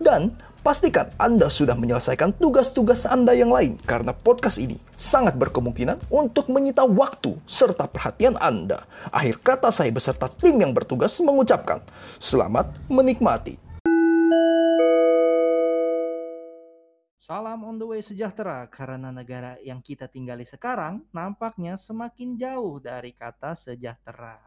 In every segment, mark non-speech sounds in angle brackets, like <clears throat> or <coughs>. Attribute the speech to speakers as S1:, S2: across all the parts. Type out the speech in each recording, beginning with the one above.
S1: dan Pastikan Anda sudah menyelesaikan tugas-tugas Anda yang lain karena podcast ini sangat berkemungkinan untuk menyita waktu serta perhatian Anda. Akhir kata saya beserta tim yang bertugas mengucapkan selamat menikmati.
S2: Salam on the way sejahtera karena negara yang kita tinggali sekarang nampaknya semakin jauh dari kata sejahtera.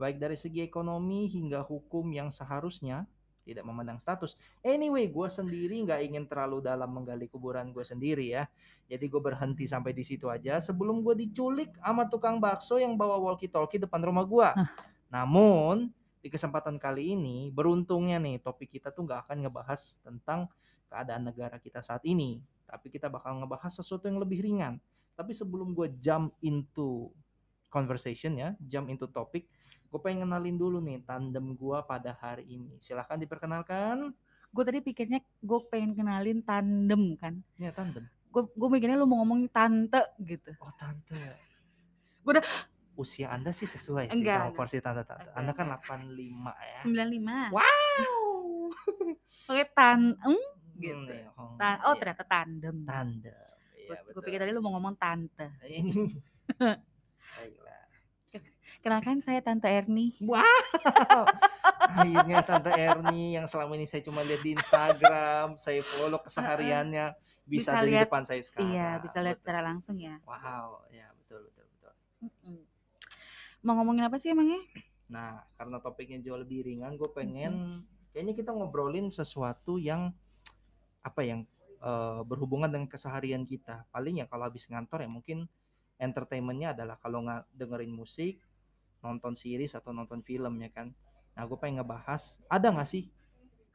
S2: Baik dari segi ekonomi hingga hukum yang seharusnya tidak memandang status. Anyway, gue sendiri nggak ingin terlalu dalam menggali kuburan gue sendiri ya. Jadi gue berhenti sampai di situ aja sebelum gue diculik sama tukang bakso yang bawa walkie-talkie depan rumah gue. Namun di kesempatan kali ini beruntungnya nih topik kita tuh nggak akan ngebahas tentang keadaan negara kita saat ini, tapi kita bakal ngebahas sesuatu yang lebih ringan. Tapi sebelum gue jump into conversation ya, jump into topik, gue pengen kenalin dulu nih tandem gue pada hari ini. Silahkan diperkenalkan.
S3: gue tadi pikirnya gue pengen kenalin tandem kan
S2: Ya tandem.
S3: gue gue mikirnya lu mau ngomong tante gitu
S2: Oh tante.
S3: Gua udah-
S2: Usia anda sih sesuai sih
S3: Enggak,
S2: sama
S3: enggak.
S2: porsi tante-tante. Anda kan
S3: oke.
S2: 85 ya.
S3: 95
S2: Wow. <laughs>
S3: oke tan
S2: Hmm,
S3: gitu
S2: iya, oh,
S3: Tan- oh
S2: iya.
S3: ternyata tandem
S2: tandem. Iya
S3: gue pikir tadi lu mau ngomong tante
S2: Ini. <laughs>
S3: Kenalkan saya tante Erni
S2: Wow. Akhirnya Tante Erni yang selama ini saya cuma lihat di Instagram, saya follow kesehariannya bisa,
S3: Bisa
S2: ada di
S3: lihat,
S2: depan saya sekarang.
S3: iya bisa lihat
S2: Betul.
S3: secara langsung ya
S2: Wow, ya betul betul betul.
S3: Mau ngomongin apa sih emangnya
S2: Nah, karena topiknya jauh lebih ringan, gue pengen kayaknya kita ngobrolin sesuatu yang apa yang eh, berhubungan dengan keseharian kita. Paling ya kalau habis ngantor ya mungkin entertainmentnya adalah kalau nggak dengerin musik, nonton series atau nonton film ya kan. Nah, gue pengen ngebahas ada nggak sih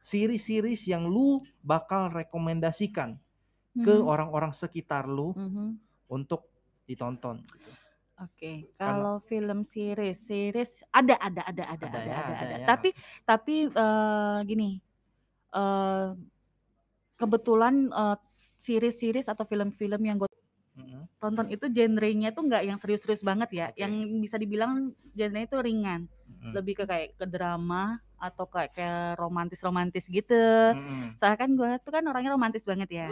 S2: series-series yang lu bakal rekomendasikan ke
S3: Mhm.
S2: orang-orang sekitar lu
S3: Mhm.
S2: untuk ditonton. Gitu.
S3: Oke,
S2: Karena-
S3: kalau film series, series ada ada ada ada
S2: Ada
S3: ada
S2: ya,
S3: ada,
S2: ada
S3: ada.
S2: ya.
S3: Tapi tapi eh, gini, eh kebetulan eh, series-series atau film-film yang gue. Tonton itu genrenya tuh nggak yang serius-serius banget ya,
S2: Oke.
S3: yang bisa dibilang genrenya itu ringan,
S2: Mm-mm.
S3: lebih ke kayak ke drama atau kayak kayak romantis-romantis gitu.
S2: Mm-mm.
S3: Soalnya kan gue tuh kan orangnya romantis banget ya.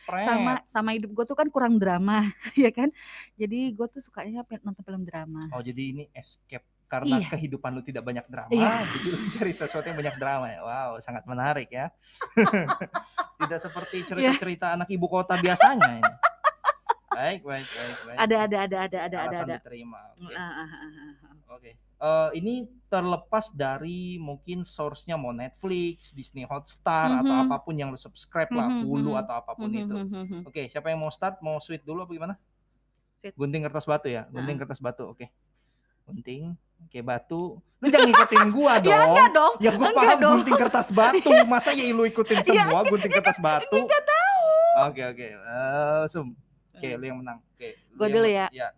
S2: Pret.
S3: sama sama hidup gue tuh kan kurang drama <laughs> ya kan jadi gue tuh sukanya pe- nonton film drama
S2: Oh jadi ini escape karena
S3: Iya.
S2: kehidupan lu tidak banyak drama,
S3: Iya. <laughs>
S2: jadi lu cari sesuatu yang banyak drama ya. Wow, sangat menarik ya. <laughs> tidak seperti
S3: Iya.
S2: cerita-cerita anak ibu kota biasanya ini. Baik, baik, baik, baik.
S3: ada ada ada ada ada ada
S2: Alasan
S3: ada
S2: diterima. Oke.
S3: Ah.
S2: Oke. Eh, ini terlepas dari mungkin source-nya mau Netflix, Disney Hotstar atau
S3: Mhm.
S2: apa pun yang lu subscribe lah, Hulu
S3: mhm.
S2: atau apa pun
S3: Mhm,
S2: itu.
S3: mhm, mhm.
S2: Oke, siapa yang mau start? Mau sweet dulu apa gimana?
S3: Sweet.
S2: Gunting kertas batu ya? Gunting
S3: Ah.
S2: kertas batu. Oke. Gunting, oke batu. Lu jangan ngikutin gua <laughs> dong.
S3: ya enggak dong
S2: Ya gue
S3: Enggak
S2: paham
S3: dong.
S2: gunting kertas batu. Masa ya lu ikutin <laughs>
S3: Ya,
S2: semua gunting kertas batu?
S3: enggak tahu
S2: Oke oke. Eh, Sum. Oke, lu yang menang. Oke.
S3: Gua
S2: yang-
S3: dulu ya.
S2: Ya.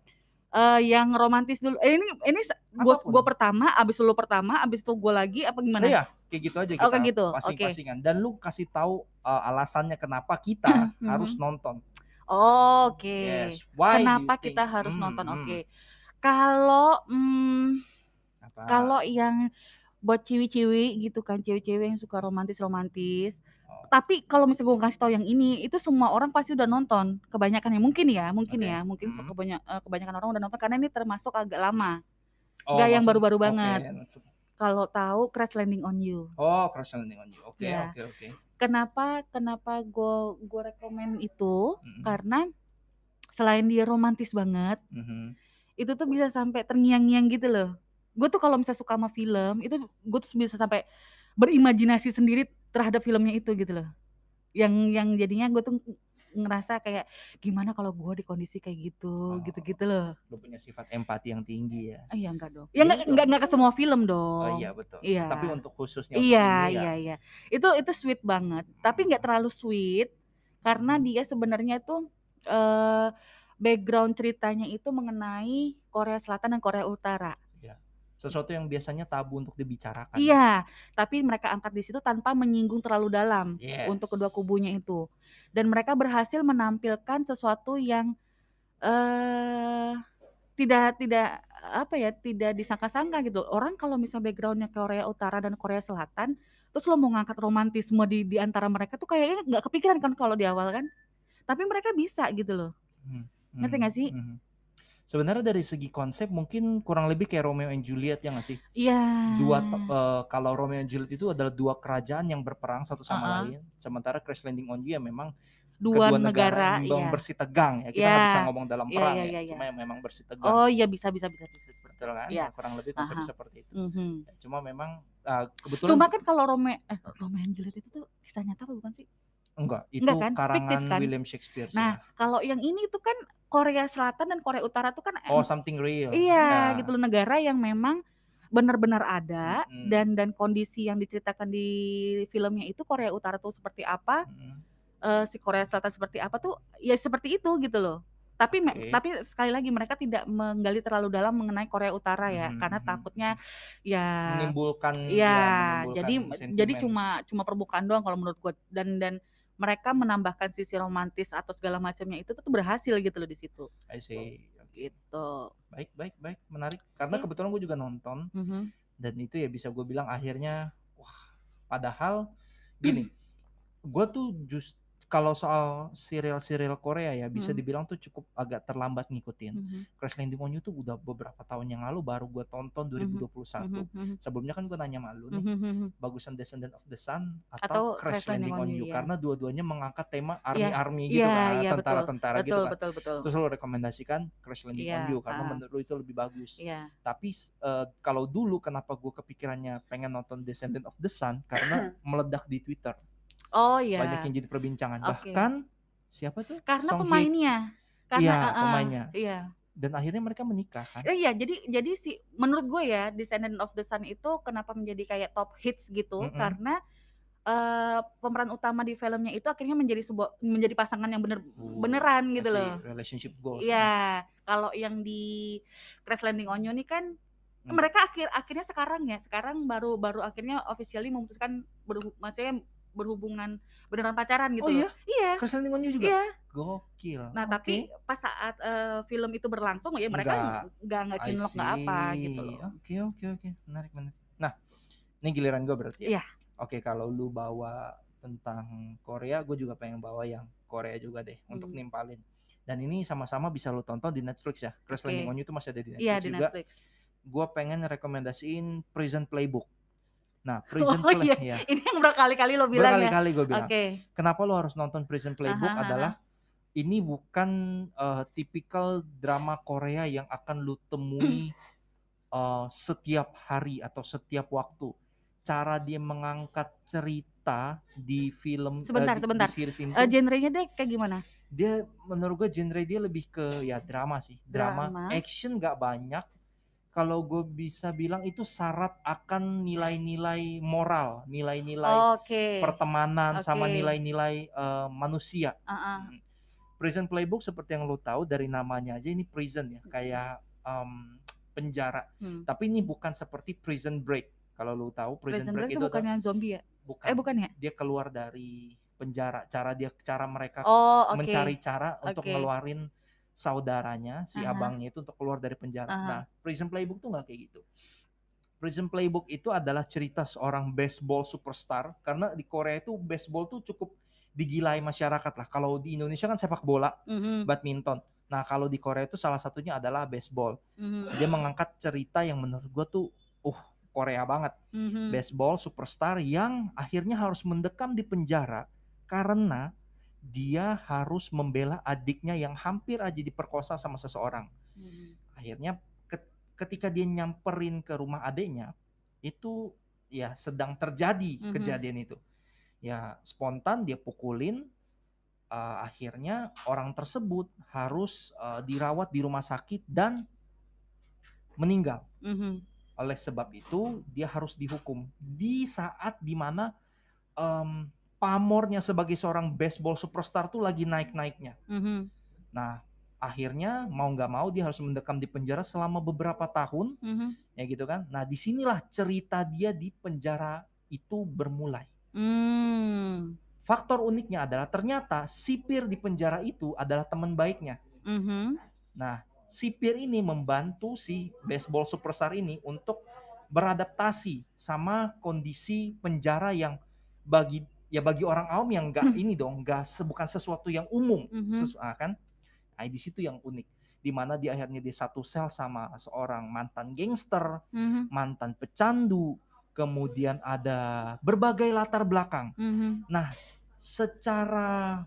S3: Eh, yang romantis dulu eh, ini ini gue gua pertama abis lu pertama abis itu gue lagi apa gimana
S2: Iya, kayak gitu aja kita.
S3: Oh, kayak gitu. Oke.
S2: Pasing-pasingan. Dan lu kasih tahu eh, alasannya kenapa kita <laughs> harus nonton.
S3: oke
S2: Yes. Why do you
S3: kenapa
S2: think-
S3: kita harus
S2: Hmm,
S3: nonton
S2: hmm.
S3: oke kalau hmm, kalau yang buat ciwi-ciwi gitu kan cewek-cewek yang suka romantis-romantis
S2: Oh.
S3: Tapi kalau misalnya gue kasih tahu yang ini itu semua orang pasti udah nonton kebanyakan ya mungkin ya mungkin
S2: Oke.
S3: ya mungkin
S2: Hmm.
S3: kebanyak, eh, kebanyakan orang udah nonton karena ini termasuk agak lama
S2: Oh,
S3: nggak yang baru-baru
S2: oke.
S3: banget. kalau tahu Crash Landing on You
S2: Oh, Crash Landing on You. Oke,
S3: Ya.
S2: oke, oke.
S3: kenapa kenapa gue gue rekomen itu
S2: Mhm,
S3: karena selain dia romantis banget
S2: mhm.
S3: itu tuh bisa sampai terngiang-ngiang gitu loh gue tuh kalau misalnya suka sama film itu gue tuh bisa sampai berimajinasi sendiri terhadap filmnya itu gitu loh yang yang jadinya gue tuh ngerasa kayak gimana kalau gue di kondisi kayak gitu
S2: Oh.
S3: gitu-gitu loh
S2: Lu punya sifat empati yang tinggi ya.
S3: ah, iya enggak dong
S2: Iya
S3: ya enggak
S2: dong.
S3: enggak enggak ke semua film
S2: Oh
S3: dong
S2: iya betul.
S3: Iya.
S2: Tapi untuk khususnya untuk
S3: iya
S2: ini ya.
S3: iya iya itu itu sweet banget tapi nggak terlalu sweet karena dia sebenarnya tuh eh background ceritanya itu mengenai Korea Selatan dan Korea Utara.
S2: Sesuatu yang biasanya tabu untuk dibicarakan.
S3: Iya, tapi mereka angkat di situ tanpa menyinggung terlalu dalam
S2: Yes.
S3: untuk kedua kubunya itu. Dan mereka berhasil menampilkan sesuatu yang eh tidak tidak apa ya, tidak disangka-sangka gitu. Orang kalau misalnya backgroundnya Korea Utara dan Korea Selatan, terus lo mau ngangkat romantisme di di antara mereka tuh kayaknya nggak kepikiran kan kalau di awal kan. Tapi mereka bisa gitu loh.
S2: Hmm,
S3: Ngerti
S2: hmm,
S3: nggak sih?
S2: hmm. Sebenarnya dari segi konsep mungkin kurang lebih kayak Romeo and Juliet ya nggak sih?
S3: Iya.
S2: Dua eh, kalau Romeo and Juliet itu adalah dua kerajaan yang berperang satu sama
S3: Uh-uh.
S2: lain. Sementara Crash Landing on You ya memang
S3: dua
S2: kedua
S3: negara,
S2: negara yang
S3: iya.
S2: bersih tegang ya. Kita nggak
S3: Iya.
S2: bisa ngomong dalam
S3: Iya,
S2: perang
S3: iya,
S2: ya.
S3: iya.
S2: Cuma yang memang bersih tegang.
S3: Oh iya bisa bisa bisa bisa seperti
S2: Betul kan?
S3: Iya.
S2: Ya, kurang lebih konsep seperti itu.
S3: Mhm.
S2: Cuma memang uh, kebetulan
S3: Cuma kan kalau Romeo eh Romeo and Juliet itu tuh kisah nyata apa bukan sih?
S2: Enggak, itu
S3: Enggak kan?
S2: karangan
S3: Fiktif kan?
S2: William Shakespeare sih
S3: Nah,
S2: ya.
S3: kalau yang ini tuh kan Korea Selatan dan Korea Utara tuh kan
S2: Oh, something real.
S3: iya
S2: Ya.
S3: gitu loh negara yang memang benar-benar ada
S2: Mm-mm.
S3: dan dan kondisi yang diceritakan di filmnya itu Korea Utara tuh seperti apa,
S2: Mm-mm.
S3: eh, si Korea Selatan seperti apa tuh ya seperti itu gitu loh. Tapi
S2: Oke.
S3: tapi sekali lagi mereka tidak menggali terlalu dalam mengenai Korea Utara ya
S2: Mhm,
S3: karena
S2: mhm.
S3: takutnya ya
S2: menimbulkan
S3: Iya,
S2: ya, menimbulkan
S3: jadi jadi
S2: sentimen.
S3: cuma cuma permukaan doang kalau menurut gue dan dan mereka menambahkan sisi romantis atau segala macamnya itu tuh berhasil gitu loh di situ.
S2: I see.
S3: Gitu.
S2: Baik, baik, baik, menarik. Karena
S3: Iya.
S2: kebetulan gue juga nonton
S3: Mhm.
S2: dan itu ya bisa gue bilang akhirnya wah, padahal gini, <clears throat> gue tuh just kalau soal serial-serial Korea ya bisa
S3: Mhm.
S2: dibilang tuh cukup agak terlambat ngikutin.
S3: Mhm.
S2: Crash Landing on You tuh udah beberapa tahun yang lalu baru gue tonton 2021.
S3: Mhm, mhm,
S2: Sebelumnya kan gue nanya sama lu nih,
S3: mhm.
S2: bagusan Descendant of the Sun atau,
S3: Atau
S2: Crash Landing on You,
S3: iya.
S2: karena dua-duanya mengangkat tema
S3: Iya,
S2: army-army gitu
S3: iya,
S2: kan,
S3: iya, betul.
S2: tentara-tentara gitu
S3: Betul,
S2: kan.
S3: betul, betul.
S2: Terus lo rekomendasikan Crash Landing on
S3: Iya,
S2: You karena
S3: ah.
S2: menurut lo itu lebih bagus.
S3: Iya.
S2: Tapi eh, kalau dulu kenapa gue kepikirannya pengen nonton Descendant of the Sun karena <clears throat> meledak di Twitter.
S3: Oh iya.
S2: Banyak yang jadi perbincangan.
S3: Oke.
S2: Bahkan siapa tuh?
S3: Karena
S2: Song
S3: pemainnya. Karena
S2: Iya,
S3: uh-uh,
S2: pemainnya.
S3: Iya.
S2: dan akhirnya mereka menikah kan.
S3: Eh, Iya, jadi jadi si menurut gue ya Descendant of the Sun itu kenapa menjadi kayak top hits gitu
S2: Mm-mm.
S3: karena eh, pemeran utama di filmnya itu akhirnya menjadi sebuah menjadi pasangan yang bener beneran gitu loh.
S2: Relationship goals. kan.
S3: Iya, kalau yang di Crash Landing on You nih kan
S2: Hmm.
S3: mereka akhir akhirnya sekarang ya, sekarang baru baru akhirnya officially memutuskan berhu, maksudnya berhubungan beneran pacaran gitu
S2: Oh
S3: loh.
S2: iya?
S3: Iya.
S2: Crash Landing on You juga?
S3: Iya.
S2: Gokil.
S3: Nah,
S2: Oke.
S3: tapi pas saat eh, film itu berlangsung ya mereka nggak nggak cinlok nggak apa gitu loh.
S2: Oke oke oke menarik menarik. Nah ini giliran gue berarti ya.
S3: Iya.
S2: Oke kalau lu bawa tentang Korea, gue juga pengen bawa yang Korea juga deh untuk
S3: Hmm.
S2: nimpalin. Dan ini sama-sama bisa lu tonton di Netflix ya. Crash
S3: Oke.
S2: Landing on You itu masih ada di Netflix
S3: Iya di
S2: juga.
S3: Netflix.
S2: Gue pengen rekomendasiin Prison Playbook. Nah <laughs> Prison
S3: Oh,
S2: Play
S3: iya.
S2: ya.
S3: Ini yang berkali-kali lo bilang ya.
S2: Berkali-kali gue bilang.
S3: Oke.
S2: Kenapa lu harus nonton Prison Playbook
S3: Aha, aha.
S2: adalah ini bukan eh, tipikal drama Korea yang akan lu temui <clears throat> eh, setiap hari atau setiap waktu. Cara dia mengangkat cerita di film
S3: Sebentar,
S2: di,
S3: sebentar.
S2: di series ini
S3: Eh,
S2: tuh,
S3: genrenya deh kayak gimana?
S2: dia menurut gue genre dia lebih ke ya drama sih, drama,
S3: Drama.
S2: action nggak banyak. Kalau gue bisa bilang itu syarat akan nilai-nilai moral, nilai-nilai
S3: Oke.
S2: pertemanan sama
S3: Oke.
S2: nilai-nilai eh, manusia.
S3: Ah.
S2: Mm. Prison Playbook seperti yang lo tahu dari namanya aja ini prison ya, kayak em, penjara.
S3: Hmm.
S2: Tapi ini bukan seperti Prison Break. Kalau lo tahu Prison,
S3: Prison
S2: Break,
S3: Break
S2: itu
S3: itu bukannya zombie ya?
S2: bukan.
S3: Eh bukan ya?
S2: Dia keluar dari penjara. Cara dia cara mereka
S3: Oh oke.
S2: mencari cara untuk
S3: Oke.
S2: ngeluarin saudaranya si
S3: Aha.
S2: abangnya itu untuk keluar dari penjara.
S3: Aha.
S2: Nah, Prison Playbook tuh nggak kayak gitu. Prison Playbook itu adalah cerita seorang baseball superstar karena di Korea itu baseball tuh cukup digilai masyarakat lah. Kalau di Indonesia kan sepak bola,
S3: Mhm,
S2: badminton. Nah, kalau di Korea itu salah satunya adalah baseball.
S3: mhm,
S2: Dia mengangkat cerita yang menurut gua tuh uh Korea banget.
S3: mhm.
S2: Baseball superstar yang akhirnya harus mendekam di penjara karena dia harus membela adiknya yang hampir aja diperkosa sama seseorang.
S3: Mhm.
S2: Akhirnya ket- ketika dia nyamperin ke rumah adiknya, itu ya sedang terjadi
S3: Mhm.
S2: kejadian itu. Ya spontan dia pukulin. eh, akhirnya orang tersebut harus eh, dirawat di rumah sakit dan meninggal.
S3: Mhm.
S2: Oleh sebab itu dia harus dihukum di saat di mana em, pamornya sebagai seorang baseball superstar tuh lagi naik-naiknya.
S3: Mhm.
S2: Nah, akhirnya mau nggak mau dia harus mendekam di penjara selama beberapa tahun,
S3: Mhm.
S2: ya gitu kan. Nah, di sinilah cerita dia di penjara itu bermulai.
S3: Hmm.
S2: Faktor uniknya adalah ternyata sipir di penjara itu adalah teman baiknya.
S3: Mhm.
S2: Nah, sipir ini membantu si baseball superstar ini untuk beradaptasi sama kondisi penjara yang bagi ya bagi orang awam yang enggak
S3: Hmm.
S2: ini dong, enggak bukan sesuatu yang umum,
S3: Mhm.
S2: sesu- ah, kan? Nah, di situ yang unik, di mana di akhirnya dia satu sel sama seorang mantan gangster,
S3: Mhm.
S2: mantan pecandu, kemudian ada berbagai latar belakang.
S3: Mhm.
S2: Nah, secara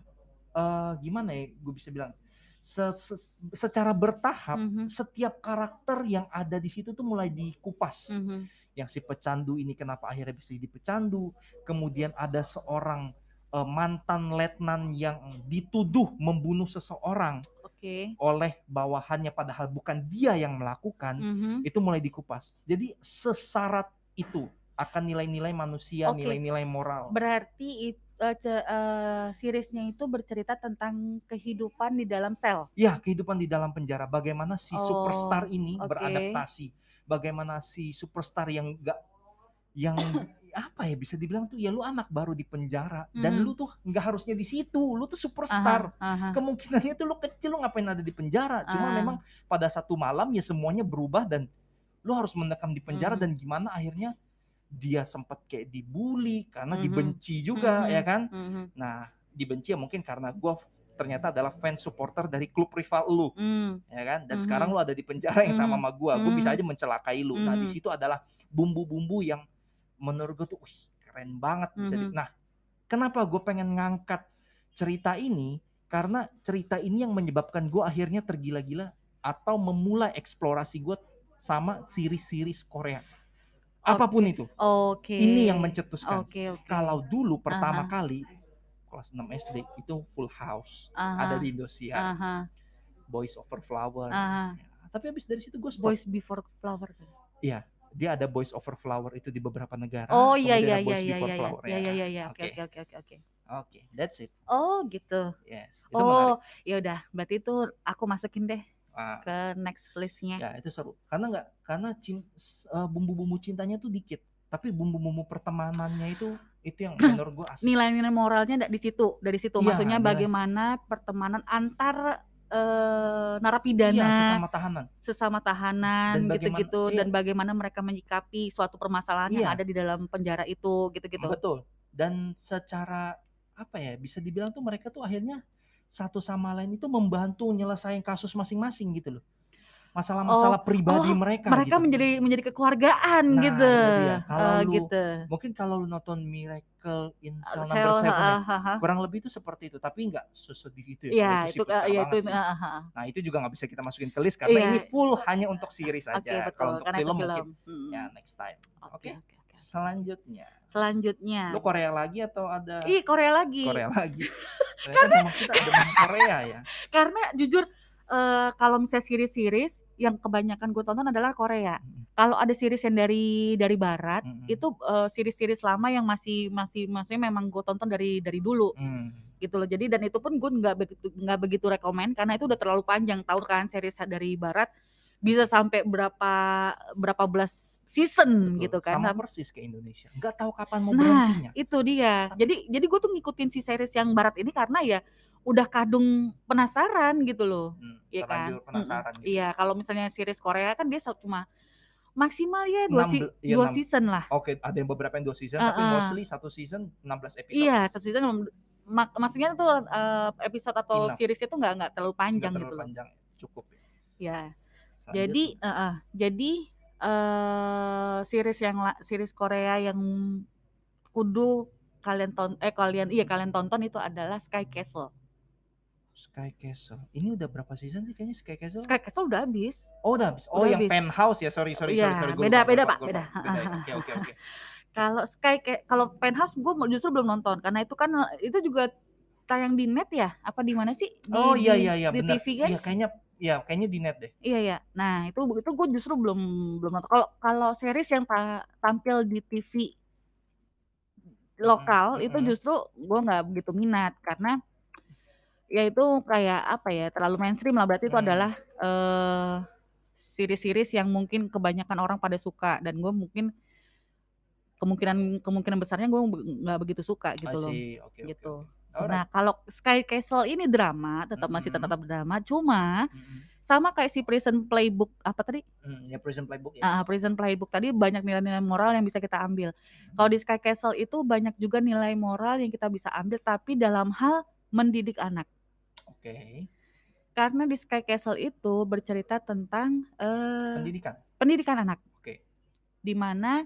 S2: eh, gimana ya, gue bisa bilang, se- se- secara bertahap
S3: Mhm.
S2: setiap karakter yang ada di situ tuh mulai dikupas.
S3: Mhm.
S2: Yang si pecandu ini kenapa akhirnya bisa jadi pecandu, kemudian ada seorang eh, mantan letnan yang dituduh membunuh seseorang
S3: Oke.
S2: oleh bawahannya padahal bukan dia yang melakukan,
S3: Mhm.
S2: itu mulai dikupas. Jadi sesarat itu akan nilai-nilai manusia,
S3: Oke.
S2: nilai-nilai moral.
S3: Berarti it- eh, ce- eh, seriesnya itu bercerita tentang kehidupan di dalam sel.
S2: Ya, kehidupan di dalam penjara. Bagaimana si
S3: Oh,
S2: superstar ini
S3: oke.
S2: beradaptasi. Bagaimana si superstar yang enggak yang <coughs> apa ya bisa dibilang tuh ya lu anak baru di penjara dan
S3: Mhm.
S2: lu tuh nggak harusnya di situ. Lu tuh superstar.
S3: Aha, aha.
S2: Kemungkinannya tuh lu kecil lu ngapain ada di penjara. Cuma
S3: Ah.
S2: memang pada satu malam ya semuanya berubah dan lu harus mendekam di penjara
S3: Mhm.
S2: dan gimana akhirnya dia sempat kayak dibully karena
S3: Mhm.
S2: dibenci juga
S3: Mhm.
S2: ya kan.
S3: Mhm.
S2: Nah, dibenci ya mungkin karena gua ternyata adalah fans supporter dari klub rival lu
S3: Hmm.
S2: ya kan dan
S3: Mhm.
S2: sekarang lu ada di penjara yang sama
S3: Mhm.
S2: sama gua gua bisa
S3: Mhm.
S2: aja mencelakai lu nah di
S3: Mhm.
S2: situ adalah bumbu-bumbu yang menurut gua tuh wih, keren banget bisa di-
S3: Mhm.
S2: nah kenapa gue pengen ngangkat cerita ini karena cerita ini yang menyebabkan gua akhirnya tergila-gila atau memulai eksplorasi gua sama series-series Korea apa pun itu
S3: Oke.
S2: ini yang mencetuskan
S3: Oke, oke.
S2: kalau dulu pertama
S3: Aha.
S2: kali kelas 6 SD itu Full House
S3: Aha,
S2: ada di Indosiar
S3: aha,
S2: Boys Over Flower
S3: aha.
S2: Ya, tapi habis dari situ gue stop
S3: Boys Before Flower.
S2: dia ada Boys Over Flower itu di beberapa negara.
S3: Oh iya iya iya iya
S2: Before
S3: iya
S2: Flower,
S3: iya iya iya iya. Oke
S2: Oke.
S3: oke oke oke
S2: that's it.
S3: Oh gitu.
S2: Yes, itu.
S3: Oh ya udah. Berarti itu aku masukin deh
S2: Ah,
S3: ke next listnya.
S2: ya itu seru. Karena nggak karena eh, bumbu-bumbu cintanya tuh dikit, tapi bumbu-bumbu pertemanannya itu itu yang menurut gue asik.
S3: Nilai-nilai moralnya di situ, dari situ.
S2: Iya,
S3: Maksudnya
S2: nilai.
S3: bagaimana pertemanan antar
S2: Iya,
S3: narapidana
S2: sesama tahanan.
S3: sesama tahanan
S2: Dan
S3: gitu-gitu
S2: iya.
S3: dan bagaimana mereka menyikapi suatu permasalahan yang
S2: Iya.
S3: ada di dalam penjara itu gitu-gitu.
S2: Betul. Dan secara apa ya bisa dibilang tuh mereka tuh akhirnya satu sama lain itu membantu nyelesain kasus masing-masing gitu loh. Masalah-masalah pribadi
S3: oh,
S2: mereka.
S3: Mereka
S2: gitu.
S3: menjadi menjadi kekeluargaan
S2: Nah,
S3: gitu.
S2: itu dia. Kalau
S3: Eh,
S2: lu
S3: gitu.
S2: Mungkin kalau lu nonton Miracle in Cell
S3: Sel-
S2: Number Seven ya,
S3: ha, ha, ha.
S2: kurang lebih itu seperti itu, tapi nggak sesedih itu ya.
S3: Iya,
S2: Kalau
S3: itu
S2: sih pecah
S3: ya
S2: banget
S3: itu
S2: sih.
S3: ah, ah, ah.
S2: Nah itu juga nggak bisa kita masukin ke list karena
S3: Iya.
S2: ini full hanya untuk series aja.
S3: betul.
S2: Kalau untuk
S3: Karena
S2: film,
S3: itu
S2: mungkin
S3: film. Mm.
S2: ya next time.
S3: Oke,
S2: Oke.
S3: oke, oke.
S2: Selanjutnya,
S3: Selanjutnya.
S2: lu Korea lagi atau ada
S3: Ih, Korea lagi.
S2: Korea lagi? <laughs> Memang kita ada Korea ya. <laughs>
S3: Karena jujur eh, kalau misalnya series-series yang kebanyakan gue tonton adalah Korea.
S2: Mm,
S3: Kalau ada series yang dari dari barat,
S2: mm,
S3: itu eh, series-series lama yang masih masih maksudnya memang gue tonton dari dari dulu
S2: mm.
S3: gitu loh. Jadi dan itu pun gue nggak begitu nggak begitu rekomend karena itu udah terlalu panjang. Tahu kan series dari barat bisa sampai berapa berapa belas season
S2: Betul.
S3: gitu kan.
S2: Sama persis ke Indonesia. Nggak tahu kapan mau
S3: Nah,
S2: berhentinya.
S3: itu dia. Jadi jadi gue tuh ngikutin si series yang barat ini karena ya udah kadung penasaran gitu loh.
S2: Hmm,
S3: Iya kan?
S2: penasaran
S3: Mm-mm.
S2: gitu.
S3: Iya, kalau misalnya series Korea kan dia cuma maksimal ya dua,
S2: Enam
S3: si-
S2: bel- iya,
S3: dua
S2: enam.
S3: season lah.
S2: Oke, ada yang beberapa yang dua season, tapi
S3: Uh-uh.
S2: mostly satu season 16 episode.
S3: Iya, satu season mak- maksudnya tuh eh, episode atau
S2: Enough.
S3: series itu nggak nggak terlalu
S2: Nggak
S3: panjang
S2: terlalu
S3: gitu loh.
S2: panjang, cukup ya.
S3: Ya. Jadi eh, eh, jadi eh series yang series Korea yang kudu kalian ton eh kalian iya kalian tonton itu adalah Sky Castle.
S2: Sky Castle. Ini udah berapa season sih kayaknya Sky Castle?
S3: Sky Castle udah habis.
S2: Oh udah habis. Oh
S3: Udah
S2: yang
S3: habis.
S2: penthouse ya. Sorry sorry
S3: Iya,
S2: sorry sorry. Gua
S3: beda,
S2: lupa,
S3: beda, Pak, beda.
S2: Oke oke oke. <laughs>
S3: Kalau Sky kalau Penthouse gue justru belum nonton karena itu kan itu juga tayang di net ya? Apa di mana sih? Di,
S2: Oh iya
S3: di-
S2: iya iya
S3: di
S2: benar.
S3: TV kan?
S2: Iya kayaknya ya kayaknya di net deh.
S3: Iya ya. Nah itu itu gue justru belum belum nonton. Kalau kalau series yang ta- tampil di TV lokal itu
S2: mm-mm.
S3: justru gue nggak begitu minat karena ya itu kayak apa ya terlalu mainstream lah berarti itu
S2: Hmm.
S3: adalah eh series-series yang mungkin kebanyakan orang pada suka dan gue mungkin kemungkinan kemungkinan besarnya gue nggak begitu suka gitu loh
S2: oke,
S3: gitu.
S2: oke. Alright.
S3: Nah kalau Sky Castle ini drama tetap masih
S2: Mhm.
S3: tetap drama cuma
S2: Mm-mm.
S3: sama kayak si Prison Playbook apa tadi
S2: Mm, ya Prison Playbook ya.
S3: Ah, Prison Playbook tadi banyak nilai-nilai moral yang bisa kita ambil. Kalau di Sky Castle itu banyak juga nilai moral yang kita bisa ambil tapi dalam hal mendidik anak.
S2: Oke.
S3: Karena di Sky Castle itu bercerita tentang eh,
S2: Pendidikan.
S3: pendidikan anak.
S2: Oke.
S3: Di mana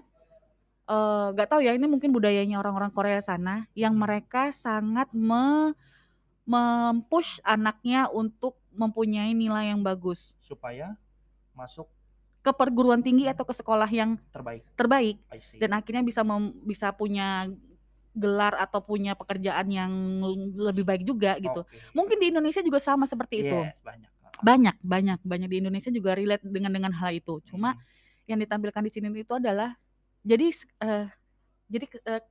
S3: eh, nggak tahu ya ini mungkin budayanya orang-orang Korea sana yang
S2: Hmm.
S3: mereka sangat me mempush anaknya untuk mempunyai nilai yang bagus
S2: Supaya masuk
S3: ke perguruan tinggi atau ke sekolah yang
S2: terbaik.
S3: terbaik. Dan akhirnya bisa mem- bisa punya gelar atau punya pekerjaan yang lebih baik juga gitu.
S2: Oke.
S3: Mungkin di Indonesia juga sama seperti itu.
S2: Yes, banyak. Ah.
S3: Banyak, banyak, banyak di Indonesia juga relate dengan dengan hal itu. Cuma
S2: Mm.
S3: yang ditampilkan di sini itu adalah jadi eh, jadi eh,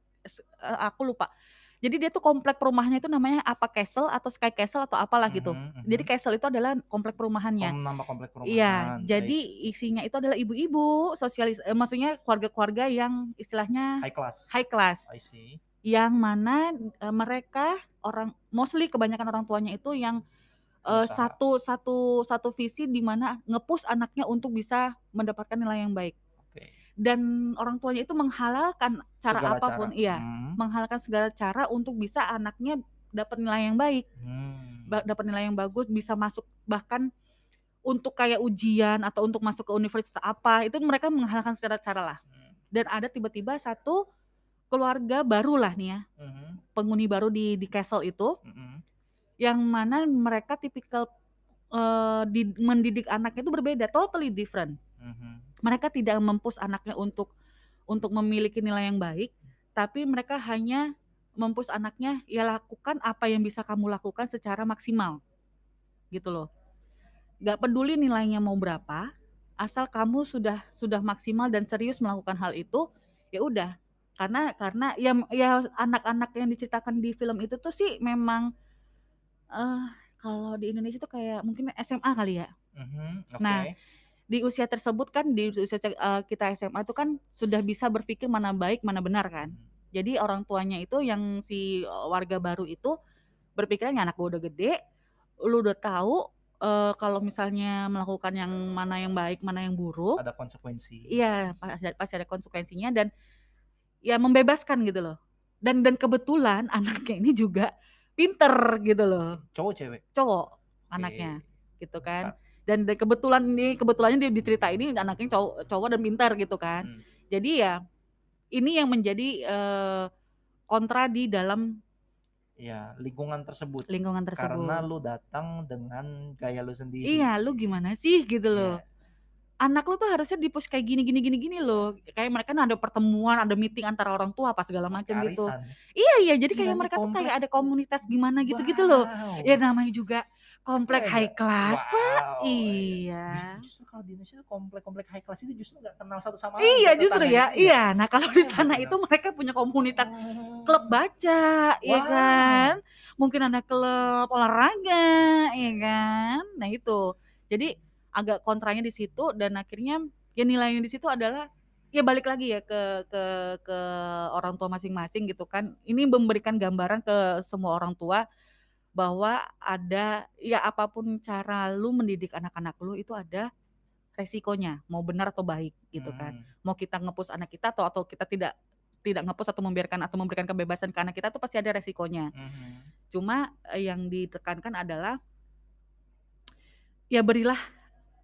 S3: aku lupa. Jadi dia tuh komplek perumahannya itu namanya apa Castle atau Sky Castle atau apalah gitu.
S2: Mhm,
S3: Jadi
S2: mhm.
S3: Castle itu adalah komplek perumahannya.
S2: Oh, nama komplek perumahan.
S3: Iya, jadi isinya itu adalah ibu-ibu, sosialis, eh, maksudnya keluarga-keluarga yang istilahnya
S2: high class.
S3: high class,
S2: I see.
S3: Yang mana eh, mereka orang mostly kebanyakan orang tuanya itu yang
S2: Pengusaha.
S3: satu satu satu visi di mana ngepush anaknya untuk bisa mendapatkan nilai yang baik
S2: Oke.
S3: dan orang tuanya itu menghalalkan cara
S2: Segala
S3: apa pun,
S2: cara.
S3: iya,
S2: Hmm.
S3: menghalalkan segala cara untuk bisa anaknya dapat nilai yang baik,
S2: Hmm.
S3: ba- dapat nilai yang bagus, bisa masuk bahkan untuk kayak ujian atau untuk masuk ke universitas apa itu mereka menghalalkan segala cara lah.
S2: Hmm.
S3: Dan ada tiba-tiba satu keluarga baru lah nih ya,
S2: Mhm,
S3: penghuni baru di di castle itu
S2: mhm.
S3: yang mana mereka tipikal eh, di, mendidik anaknya itu berbeda, totally different.
S2: Mhm.
S3: Mereka tidak mempus anaknya untuk untuk memiliki nilai yang baik, tapi mereka hanya mempus anaknya ya lakukan apa yang bisa kamu lakukan secara maksimal, gitu loh. Gak peduli nilainya mau berapa, asal kamu sudah sudah maksimal dan serius melakukan hal itu, ya udah. Karena karena ya ya anak-anak yang diceritakan di film itu tuh sih memang eh kalau di Indonesia tuh kayak mungkin SMA kali ya.
S2: Mhm,
S3: Nah,
S2: oke.
S3: Di usia tersebut kan di usia eh, kita SMA itu kan sudah bisa berpikir mana baik, mana benar kan.
S2: Mhm.
S3: Jadi orang tuanya itu yang si eh, warga baru itu berpikirnya anak gue udah gede, lu udah tahu eh, kalau misalnya melakukan yang mana yang baik, mana yang buruk,
S2: Ada konsekuensi.
S3: iya pasti ada, pasti ada konsekuensinya dan ya membebaskan gitu loh. Dan dan kebetulan <laughs> anaknya ini juga pinter gitu loh,
S2: Cowok cewek.
S3: cowok anaknya gitu kan. Dan, dan kebetulan ini kebetulannya dia dicerita ini anaknya cowok, cowok dan pintar gitu kan.
S2: Hmm.
S3: Jadi ya ini yang menjadi eh, kontra di dalam
S2: Ya, lingkungan tersebut.
S3: lingkungan tersebut.
S2: Karena lu datang dengan gaya lu sendiri.
S3: Iya, lu gimana sih gitu loh.
S2: Iya.
S3: Anak lu tuh harusnya dipush kayak gini gini gini gini loh. Kayak mereka ada pertemuan, ada meeting antara orang tua apa segala macam gitu. Iya iya, jadi kayak mereka tuh
S2: komplek.
S3: kayak ada komunitas gimana gitu-gitu loh.
S2: Wow.
S3: Ya namanya juga komplek
S2: Keren
S3: high
S2: ya?
S3: class, Pak.
S2: Wow,
S3: Iya.
S2: Justru kalau di Indonesia tuh komplek-komplek high class itu justru nggak kenal satu sama
S3: Iya
S2: lain.
S3: justru ya.
S2: tetangganya.
S3: Iya. Nah, kalau di sana itu mereka punya komunitas
S2: Oh.
S3: klub baca, ya
S2: Wow.
S3: kan? Mungkin ada klub olahraga, ya kan? Nah, itu. Jadi agak kontranya di situ dan akhirnya ya nilainya di situ adalah ya balik lagi ya ke ke ke orang tua masing-masing gitu kan. Ini memberikan gambaran ke semua orang tua bahwa ada ya apa pun cara lu mendidik anak-anak lu itu ada resikonya, mau benar atau baik gitu kan
S2: Hmm.
S3: mau kita ngepus anak kita atau atau kita tidak tidak ngepus atau membiarkan atau memberikan kebebasan ke anak kita tuh pasti ada resikonya.
S2: Mhm.
S3: Cuma eh, yang ditekankan adalah ya berilah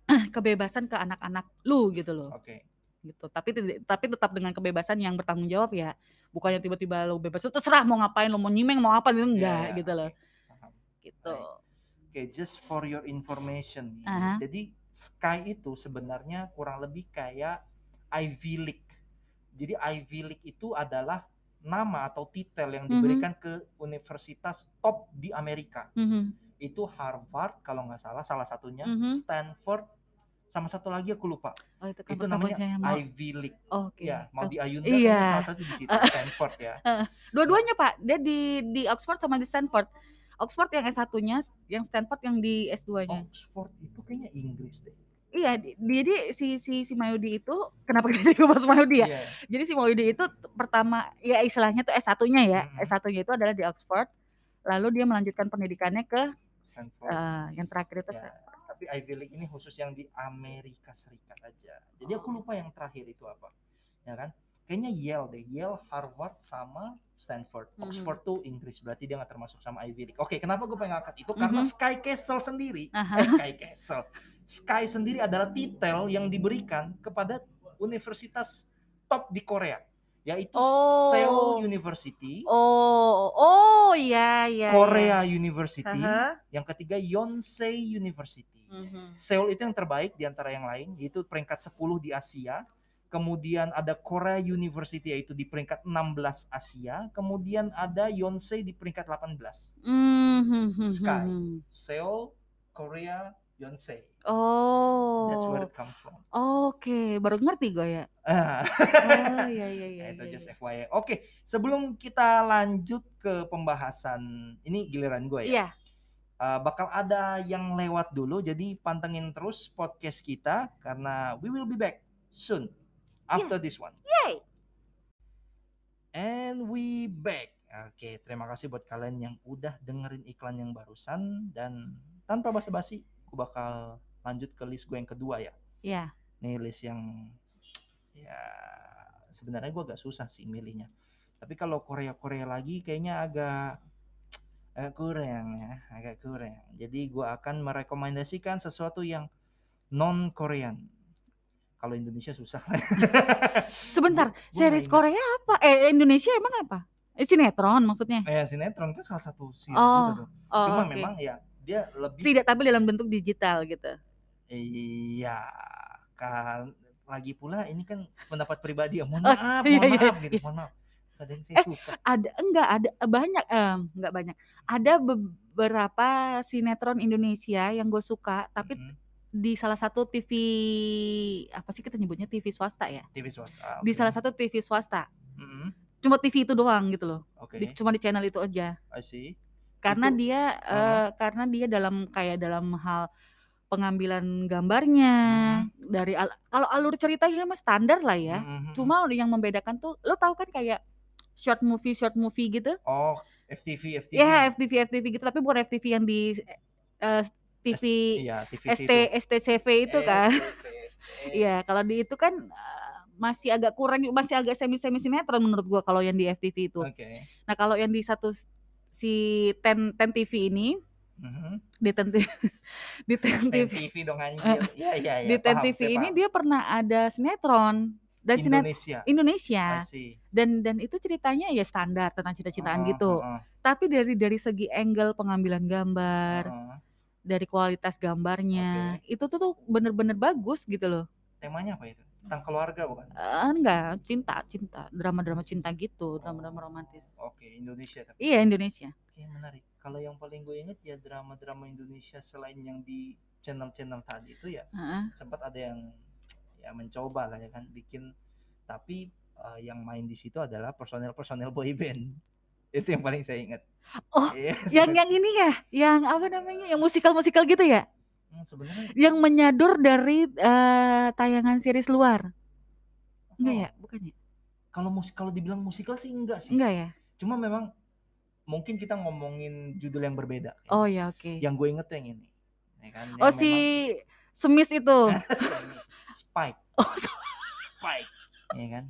S3: <clears throat> kebebasan ke anak-anak lu gitu loh.
S2: Oke.
S3: Gitu. Tapi tapi tetap dengan kebebasan yang bertanggung jawab ya. Bukannya tiba-tiba lu bebas, terserah mau ngapain, lu mau nyimeng mau apa itu enggak
S2: Ya,
S3: gitu loh.
S2: oke. Paham.
S3: Gitu.
S2: Oke, just for your information. nih.
S3: Aha.
S2: Jadi Sky itu sebenarnya kurang lebih kayak Ivy League. Jadi Ivy League itu adalah nama atau titel yang
S3: Mhm.
S2: diberikan ke universitas top di Amerika.
S3: Mhm.
S2: Itu Harvard kalau nggak salah salah satunya,
S3: Mhm.
S2: Stanford, sama satu lagi aku lupa.
S3: Oh itu
S2: itu namanya. Ivy League.
S3: Oke.
S2: Ya, mau di Ayunda
S3: Iya.
S2: kayaknya salah satu di situ <laughs> Stanford ya. <laughs>
S3: Dua-duanya Pak, dia di di Oxford sama di Stanford. Oxford yang S1-nya, yang Stanford yang di S2-nya.
S2: Oxford itu kayaknya Inggris deh.
S3: Iya, di- jadi si si si Mayudi itu kenapa kita jadi bahas Mayudi ya?
S2: Iya.
S3: Jadi si Mayudi itu pertama ya istilahnya tuh S1-nya ya.
S2: Mm-mm.
S3: S1-nya itu adalah di Oxford. Lalu dia melanjutkan pendidikannya ke
S2: Stanford.
S3: eh, yang terakhir itu
S2: Ya, tapi Ivy League ini khusus yang di Amerika Serikat aja. Jadi aku lupa yang terakhir itu apa. Ya kan? Kayaknya Yale deh. Yale, Harvard sama Stanford.
S3: Mhm.
S2: Oxford tuh Inggris. Berarti dia nggak termasuk sama Ivy League. Oke, kenapa gue pengen ngangkat itu? Karena
S3: Mhm.
S2: Sky Castle sendiri.
S3: Aha.
S2: Eh, Sky Castle. Sky sendiri adalah titel yang diberikan kepada universitas top di Korea. Yaitu
S3: Oh.
S2: Seoul University,
S3: Oh, oh iya iya.
S2: Korea
S3: iya.
S2: University,
S3: Aha.
S2: yang ketiga Yonsei University.
S3: Mhm.
S2: Seoul itu yang terbaik di antara yang lain, yaitu peringkat 10 di Asia. Kemudian ada Korea University yaitu di peringkat 16 Asia. Kemudian ada Yonsei di peringkat 18.
S3: Mhm.
S2: Sky. Seoul, Korea, Yonsei.
S3: Oh.
S2: That's where it comes from.
S3: Oke, baru ngerti gue ya. <laughs> Oh iya iya iya.
S2: Nah, itu
S3: iya,
S2: just
S3: iya.
S2: FYI. Oke, sebelum kita lanjut ke pembahasan ini giliran gue ya.
S3: Iya.
S2: Uh, bakal ada yang lewat dulu, jadi pantengin terus podcast kita karena we will be back soon after this one.
S3: Yay.
S2: And we back. Oke, terima kasih buat kalian yang udah dengerin iklan yang barusan dan tanpa basa-basi, gue bakal lanjut ke list gue yang kedua ya.
S3: Iya.
S2: Nih list yang ya sebenarnya gue agak susah sih milihnya. Tapi kalau Korea-Korea lagi kayaknya agak agak kurang ya, agak kurang. Jadi gue akan merekomendasikan sesuatu yang non Korean. Kalau Indonesia susah lah. <laughs>
S3: Sebentar,
S2: Gua- gua
S3: series. Korea apa? Eh Indonesia emang apa? Eh, sinetron maksudnya.
S2: Eh sinetron kan salah satu series
S3: Oh,
S2: juga tuh.
S3: Oh,
S2: Cuma
S3: oke.
S2: memang ya dia lebih
S3: tidak tapi dalam bentuk digital gitu.
S2: Iya kan lagi pula ini kan pendapat pribadi ya. Mohon
S3: Oh,
S2: maaf, <laughs>
S3: iya,
S2: mohon
S3: iya,
S2: maaf
S3: iya.
S2: gitu, mohon maaf. Kadang saya
S3: Eh,
S2: suka.
S3: Ada enggak ada banyak em enggak banyak. Ada beberapa sinetron Indonesia yang gue suka tapi
S2: Mm-mm.
S3: di salah satu TV apa sih kita nyebutnya TV swasta ya?
S2: TV swasta.
S3: Di
S2: oke.
S3: salah satu TV swasta.
S2: Mm-mm.
S3: Cuma TV itu doang gitu loh. Di- cuma di channel itu aja.
S2: I see.
S3: Karena
S2: Itu-
S3: dia
S2: uh-huh.
S3: eh, karena dia dalam kayak dalam hal pengambilan gambarnya dari al- kalau alur ceritanya mah standar lah ya.
S2: Mm-mm.
S3: Cuma yang membedakan tuh lo tahu kan kayak short movie short movie gitu.
S2: oh FTV FTV.
S3: Ya FTV FTV gitu tapi bukan FTV yang di eh, TV
S2: Iya TV
S3: ST STCV itu kan. Iya, kalau di itu kan eh, masih agak kurang masih agak semi semi sinetron menurut gua kalau yang di FTV itu.
S2: Oke.
S3: Nah, kalau yang di satu s- si Ten Ten TV ini
S2: Mhm.
S3: di Ten
S2: TV dong anjir. <laughs> Iya iya iya. saya
S3: ini
S2: paham.
S3: dia pernah ada sinetron dan sinetron
S2: Indonesia.
S3: Indonesia dan dan itu ceritanya ya standar tentang cinta-cintaan
S2: Heeh,
S3: gitu.
S2: heeh,
S3: Tapi dari dari segi angle pengambilan gambar,
S2: heeh.
S3: dari kualitas gambarnya, itu tuh tuh bener-bener bagus gitu loh.
S2: Temanya apa itu? Tentang keluarga bukan?
S3: Eh, enggak, cinta, cinta, drama-drama cinta gitu, drama-drama romantis.
S2: Oke, Indonesia tapi.
S3: Iya, Indonesia.
S2: Oke, menarik. Kalau yang paling gue inget ya drama-drama Indonesia selain yang di channel-channel tadi itu ya
S3: Heeh.
S2: sempat ada yang ya mencoba lah ya kan bikin tapi eh, yang main di situ adalah personel-personel boy band. <laughs> Itu yang paling saya ingat.
S3: Oh,
S2: Iya, <laughs>
S3: Yang yang ini ya, yang apa namanya? Yang musikal-musikal gitu ya?
S2: Hmm, sebenarnya
S3: Yang menyadur dari eh, tayangan series luar. Enggak
S2: oh,
S3: ya? Bukan ya?
S2: Kalau musik kalau dibilang musikal sih enggak sih.
S3: Enggak ya?
S2: Cuma memang mungkin kita ngomongin judul yang berbeda. kayaknya.
S3: Oh ya, oke.
S2: Yang gue inget tuh yang ini. Ya kan?
S3: Oh
S2: Yang
S3: si
S2: memang-
S3: Semis itu. <laughs>
S2: Spike. <laughs>
S3: Oh,
S2: Spike. Ya kan?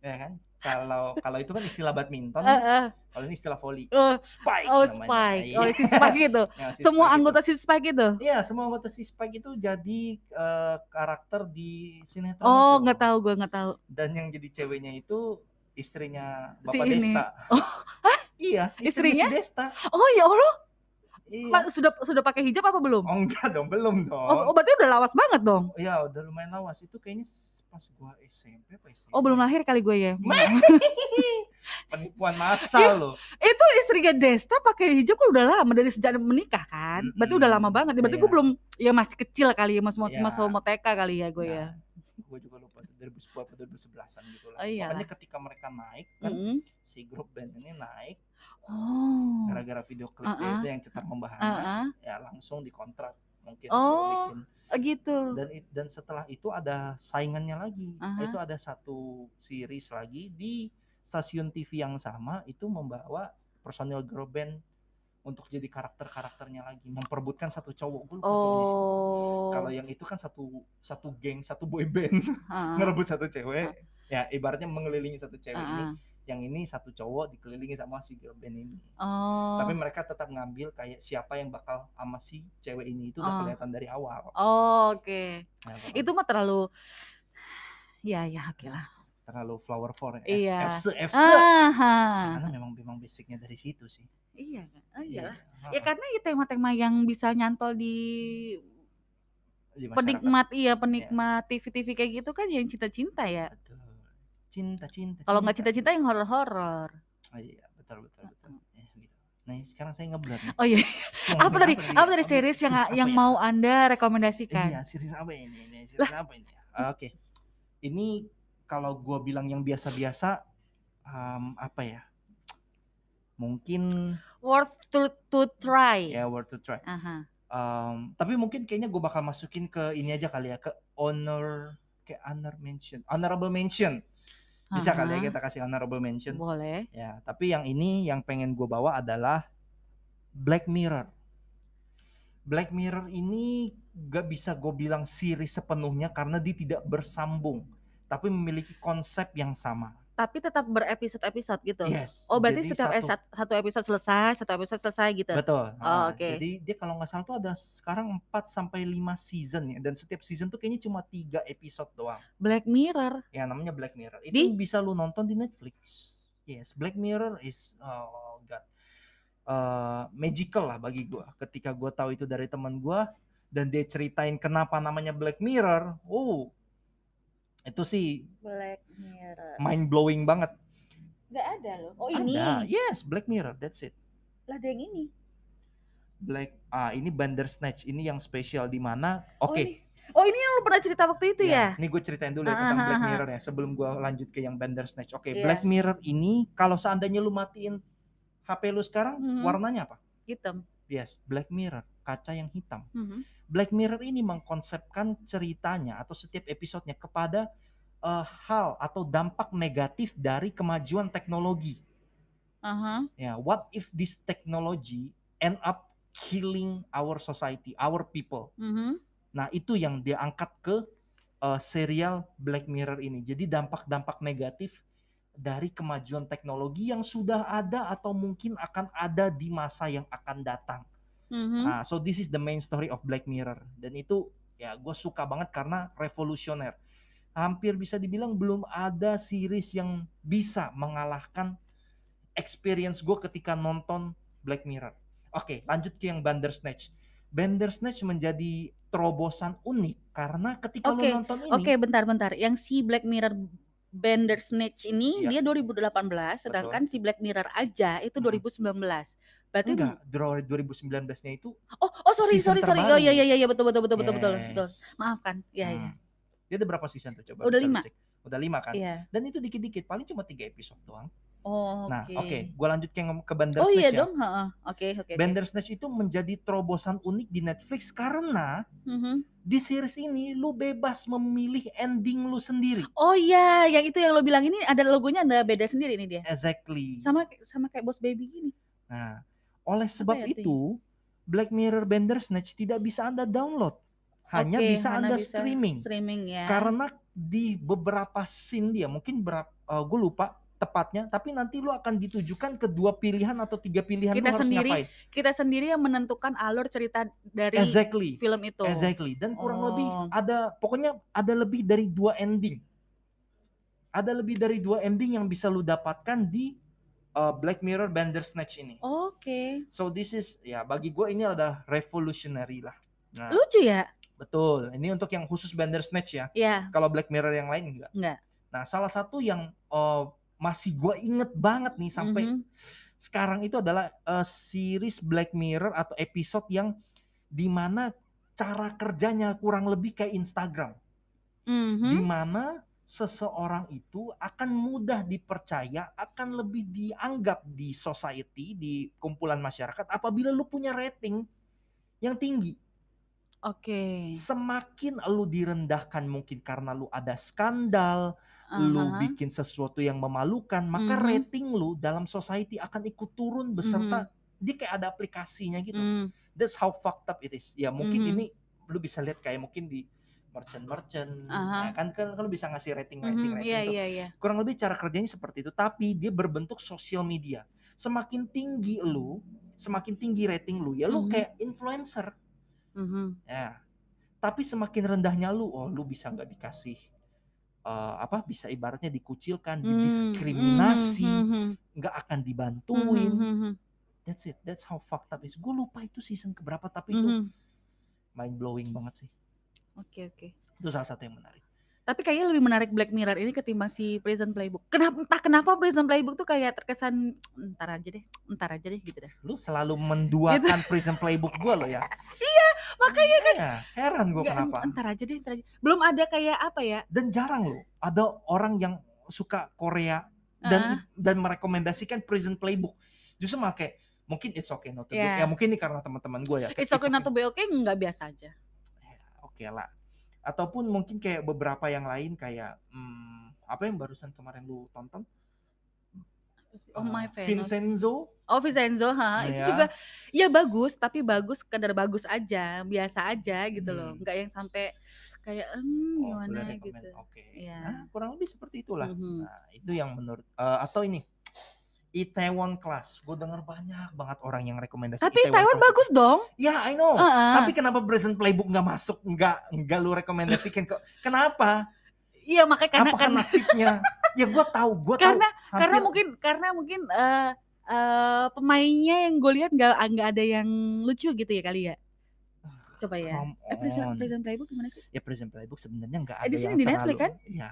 S2: Ya kan? Kalau kalau itu kan istilah badminton,
S3: Eh, eh.
S2: kalau ini istilah volley.
S3: Oh,
S2: Spike
S3: oh
S2: namanya.
S3: Spike.
S2: Iya.
S3: Oh si Spike itu. <laughs>
S2: Ya, si
S3: Semua
S2: Spike
S3: anggota
S2: itu.
S3: si Spike itu.
S2: Iya, semua anggota si Spike itu jadi eh, karakter di sinetron
S3: Oh, nggak tahu gue nggak tahu.
S2: Dan yang jadi ceweknya itu istrinya
S3: Si
S2: Bapak
S3: ini.
S2: Desta.
S3: Oh,
S2: Iya,
S3: Istrinya?
S2: si Desta.
S3: Oh ya Allah,
S2: Iya.
S3: Sudah sudah pakai hijab apa belum?
S2: Oh enggak dong, belum dong.
S3: Oh, oh, berarti udah lawas banget dong.
S2: Iya, udah lumayan lawas. Itu kayaknya pas gua SMP apa SMA.
S3: Oh belum
S2: ya?
S3: lahir kali gue ya. <laughs>
S2: Penipuan massal loh.
S3: itu istrinya Desta pakai hijab kan udah lama dari sejak menikah kan. Berarti udah lama banget. Berarti gue
S2: Iya.
S3: belum ya masih kecil kali ya masih masih
S2: Iya.
S3: masih mau TK kali ya gue ya.
S2: Nah, gue juga lupa tuh 2010 atau 2011an gitu lah.
S3: Oh, iyalah.
S2: Pokoknya ketika mereka naik kan
S3: Mm-mm.
S2: si grup band ini naik
S3: Oh.
S2: gara-gara video klipnya
S3: Heeh.
S2: itu yang cetar membahana
S3: Heeh.
S2: ya langsung dikontrak mungkin
S3: Oh.
S2: bikin
S3: Oh, gitu.
S2: dan dan setelah itu ada saingannya lagi
S3: Aha.
S2: itu ada satu series lagi di stasiun TV yang sama itu membawa personil girl band untuk jadi karakter-karakternya lagi memperebutkan satu cowok gue.
S3: Oh.
S2: kalau yang itu kan satu satu geng satu boy band
S3: Heeh. <laughs>
S2: ngerebut satu cewek ya ibaratnya mengelilingi satu cewek ini
S3: Heeh.
S2: Yang ini satu cowok dikelilingi sama si girl band ini
S3: Oh.
S2: tapi mereka tetap ngambil kayak siapa yang bakal sama si cewek ini itu udah
S3: Oh.
S2: kelihatan dari awal
S3: Oh, oke.
S2: Nah,
S3: Itu mah terlalu Ya, ya, oke lah.
S2: terlalu flower for ya.
S3: Iya.
S2: FC, FC.
S3: Aha.
S2: Karena memang memang basicnya dari situ sih.
S3: Iya, kan? Oh.
S2: Iya.
S3: Ya karena ya tema-tema yang bisa nyantol di penikmat iya penikmat TV-TV kayak gitu kan yang cinta-cinta ya.
S2: Betul. Cinta, cinta.
S3: Kalau nggak cinta-cinta yang horor-horor.
S2: Oh, iya, betul betul betul. Ya, gitu. Nah, sekarang saya ngeblur nih.
S3: Oh iya. Apa tadi? Apa tadi series yang yang
S2: ya?
S3: mau Anda rekomendasikan?
S2: Iya, series apa ini? Ini series apa ini? Ah, Oke. Ini kalau gua bilang yang biasa-biasa um, apa ya? Mungkin
S3: Worth to to try.
S2: ya worth to try.
S3: Aha.
S2: Um, tapi mungkin kayaknya gue bakal masukin ke ini aja kali ya ke honor kayak honor mention honorable mention bisa kali ya kita kasih honorable mention.
S3: Boleh.
S2: ya tapi yang ini yang pengen gue bawa adalah Black Mirror. Black Mirror ini gak bisa gue bilang series sepenuhnya karena dia tidak bersambung tapi memiliki konsep yang sama
S3: Tapi tetap berepisode-episode gitu.
S2: yes
S3: Oh, berarti
S2: jadi
S3: setiap
S2: satu-
S3: sat- satu episode selesai, satu episode selesai gitu.
S2: Betul.
S3: Oh,
S2: ah,
S3: oke.
S2: Jadi dia kalau nggak salah tuh ada sekarang 4 sampai 5 season ya dan setiap season tuh kayaknya cuma tiga episode doang.
S3: Black Mirror.
S2: Ya namanya Black Mirror. Itu
S3: Di-
S2: bisa lu nonton di Netflix. Yes, Black Mirror is oh god. eh, magical lah bagi gua. Ketika gua tahu itu dari teman gua dan dia ceritain kenapa namanya Black Mirror. Oh. Itu sih
S3: Black Mirror.
S2: mind blowing banget.
S3: Nggak ada loh. Oh ini.
S2: Ada. Yes, Black Mirror. That's it.
S3: Lah ada yang ini.
S2: Black ah ini Bandersnatch ini yang spesial di mana oke
S3: Oh, ini. Oh ini yang lu pernah cerita waktu itu ya?
S2: Ini gue ceritain dulu ya
S3: Ah,
S2: tentang
S3: ah,
S2: Black
S3: ah, ah.
S2: Mirror ya sebelum gue lanjut ke yang Bandersnatch. Oke,
S3: Iya.
S2: Black Mirror ini kalau seandainya lu matiin HP lu sekarang
S3: Mhm.
S2: warnanya apa?
S3: Hitam.
S2: Yes, Black Mirror, kaca yang hitam.
S3: Mhm.
S2: Black Mirror ini mengkonsepkan ceritanya atau setiap episodenya kepada eh, hal atau dampak negatif dari kemajuan teknologi.
S3: Aha.
S2: Ya, what if this technology end up killing our society, our people?
S3: Mhm.
S2: Nah, itu yang dia angkat ke uh, serial Black Mirror ini. Jadi dampak-dampak negatif dari kemajuan teknologi yang sudah ada atau mungkin akan ada di masa yang akan datang.
S3: Mhm.
S2: Nah, so this is the main story of Black Mirror. Dan itu ya gue suka banget karena revolusioner. Hampir bisa dibilang belum ada series yang bisa mengalahkan experience gue ketika nonton Black Mirror. Oke, lanjut ke yang Bandersnatch. Bandersnatch menjadi terobosan unik karena ketika
S3: Oke,
S2: lo nonton ini,
S3: Oke, bentar-bentar. Yang si Black Mirror Bandersnatch ini
S2: Iya.
S3: dia 2018, sedangkan si Black Mirror aja itu
S2: Hmm.
S3: 2019. Berarti
S2: enggak, draw 2019-nya itu
S3: Oh, oh sorry, sorry, sorry. Oh
S2: terbaru.
S3: iya iya iya betul betul betul betul betul betul.
S2: Yes.
S3: Maafkan. Iya iya.
S2: Hmm. Dia ada berapa season tuh coba?
S3: Udah lima.
S2: cek. Udah lima kan?
S3: Iya.
S2: Dan itu dikit-dikit, paling cuma tiga episode doang.
S3: Oh,
S2: Nah,
S3: oke.
S2: oke, gua lanjut ke, ke
S3: Oh
S2: Bandersnatch
S3: iya
S2: ya.
S3: dong, heeh. Oke, oke. oke.
S2: Bandersnatch itu menjadi terobosan unik di Netflix karena
S3: Mhm.
S2: di series ini lu bebas memilih ending lu sendiri.
S3: Oh iya, yang itu yang lo bilang ini ada logonya ada beda sendiri nih dia.
S2: Exactly.
S3: Sama sama kayak Boss Baby gini.
S2: Nah, oleh sebab
S3: ya
S2: itu Black Mirror Bandersnatch tidak bisa Anda download. Hanya
S3: Oke,
S2: bisa Anda
S3: bisa
S2: streaming.
S3: Streaming ya.
S2: Karena di beberapa scene dia mungkin berapa gue lupa tepatnya, tapi nanti lu akan ditujukan ke dua pilihan atau tiga pilihan
S3: Kita
S2: lu harus
S3: sendiri
S2: ngapain.
S3: kita sendiri yang menentukan alur cerita dari
S2: Exactly.
S3: film itu.
S2: Exactly. Dan kurang lebih
S3: Oh.
S2: ada pokoknya ada lebih dari dua ending. Ada lebih dari dua ending yang bisa lu dapatkan di uh, Black Mirror Bandersnatch ini.
S3: Oke.
S2: So this is ya bagi gue ini adalah revolutionary lah. Nah,
S3: Lucu ya?
S2: betul. Ini untuk yang khusus Bandersnatch ya.
S3: Ya.
S2: Kalau Black Mirror yang lain enggak.
S3: Enggak.
S2: Nah, salah satu yang uh, masih gue inget banget nih sampai
S3: Mhm.
S2: sekarang itu adalah uh, series Black Mirror atau episode yang di mana cara kerjanya kurang lebih kayak Instagram.
S3: Mhm.
S2: di mana seseorang itu akan mudah dipercaya, akan lebih dianggap di society, di kumpulan masyarakat apabila lu punya rating yang tinggi.
S3: Oke.
S2: Semakin lu direndahkan mungkin karena lu ada skandal, lu
S3: Aha.
S2: bikin sesuatu yang memalukan, maka
S3: Mhm.
S2: rating lu dalam society akan ikut turun beserta dia kayak ada aplikasinya gitu.
S3: Mm.
S2: That's how fucked up it is. Ya mungkin
S3: Mhm.
S2: ini lu bisa lihat kayak mungkin di merchant-merchant,
S3: Aha.
S2: ya kan kan kan lu bisa ngasih rating-rating
S3: Mhm,
S2: rating tuh.
S3: iya iya.
S2: Kurang lebih cara kerjanya seperti itu, tapi dia berbentuk sosial media. Semakin tinggi lu, semakin tinggi rating lu, ya lu
S3: Mhm.
S2: kayak influencer.
S3: Mhm.
S2: Ya. Tapi semakin rendahnya lu, oh lu bisa nggak dikasih eh, apa? Bisa ibaratnya dikucilkan,
S3: Mm,
S2: didiskriminasi,
S3: mhm, mhm,
S2: nggak akan
S3: mhm,
S2: dibantuin.
S3: mhm, mhm,
S2: That's it. That's how fucked up is. Gue lupa itu season keberapa, tapi itu
S3: mhm.
S2: mind blowing banget sih.
S3: Oke oke.
S2: Itu salah satu yang menarik.
S3: Tapi kayaknya lebih menarik Black Mirror ini ketimbang si Prison Playbook. Kenapa entah kenapa Prison Playbook tuh kayak terkesan ntar aja deh, ntar aja deh gitu deh.
S2: Lu selalu menduakan Prison Playbook gue lo ya. <laughs>
S3: Makanya kan
S2: Iya, heran gue kenapa.
S3: entar aja deh, entar aja. Belum ada kayak apa ya?
S2: Dan jarang loh ada orang yang suka Korea dan
S3: Heeh.
S2: dan merekomendasikan Prison Playbook. Justru malah kayak mungkin it's okay not to be.
S3: Iya.
S2: Ya mungkin ini karena teman-teman gue ya. kayak
S3: It's okay not to be okay nggak biasa aja.
S2: Ya, Oke lah. Ataupun mungkin kayak beberapa yang lain kayak hmm, apa yang barusan kemarin lu tonton?
S3: Oh my
S2: Eh,
S3: Venus.
S2: Vincenzo.
S3: Oh Vincenzo, ha, itu
S2: Ya.
S3: juga ya bagus, tapi bagus sekedar bagus aja, biasa aja gitu loh.
S2: Hmm.
S3: Nggak yang sampai kayak hmm,
S2: Oh,
S3: gimana gitu.
S2: Oke.
S3: Iya.
S2: Nah, kurang lebih seperti itulah.
S3: Mhm.
S2: Nah, itu yang menurut eh, atau ini Itaewon Class. Gue denger banyak banget orang yang rekomendasi
S3: Tapi
S2: Itaewon
S3: Taiwan
S2: Class.
S3: bagus dong.
S2: Ya, I know.
S3: Heeh.
S2: Tapi kenapa Prison Playbook nggak masuk? Nggak nggak lu rekomendasikan kok? Kenapa?
S3: Iya makanya karena
S2: Apakah
S3: karena
S2: nasibnya? ya gue tahu, gue tahu.
S3: karena karena
S2: hampir-
S3: mungkin karena mungkin eh eh, pemainnya yang gue lihat nggak nggak ada yang lucu gitu ya kali ya. Coba ya. Eh Prison,
S2: on.
S3: Prison Playbook gimana sih?
S2: ya Prison Playbook sebenarnya nggak
S3: Eh,
S2: ada
S3: di sini
S2: yang
S3: di
S2: terlalu
S3: Netflix kan?
S2: iya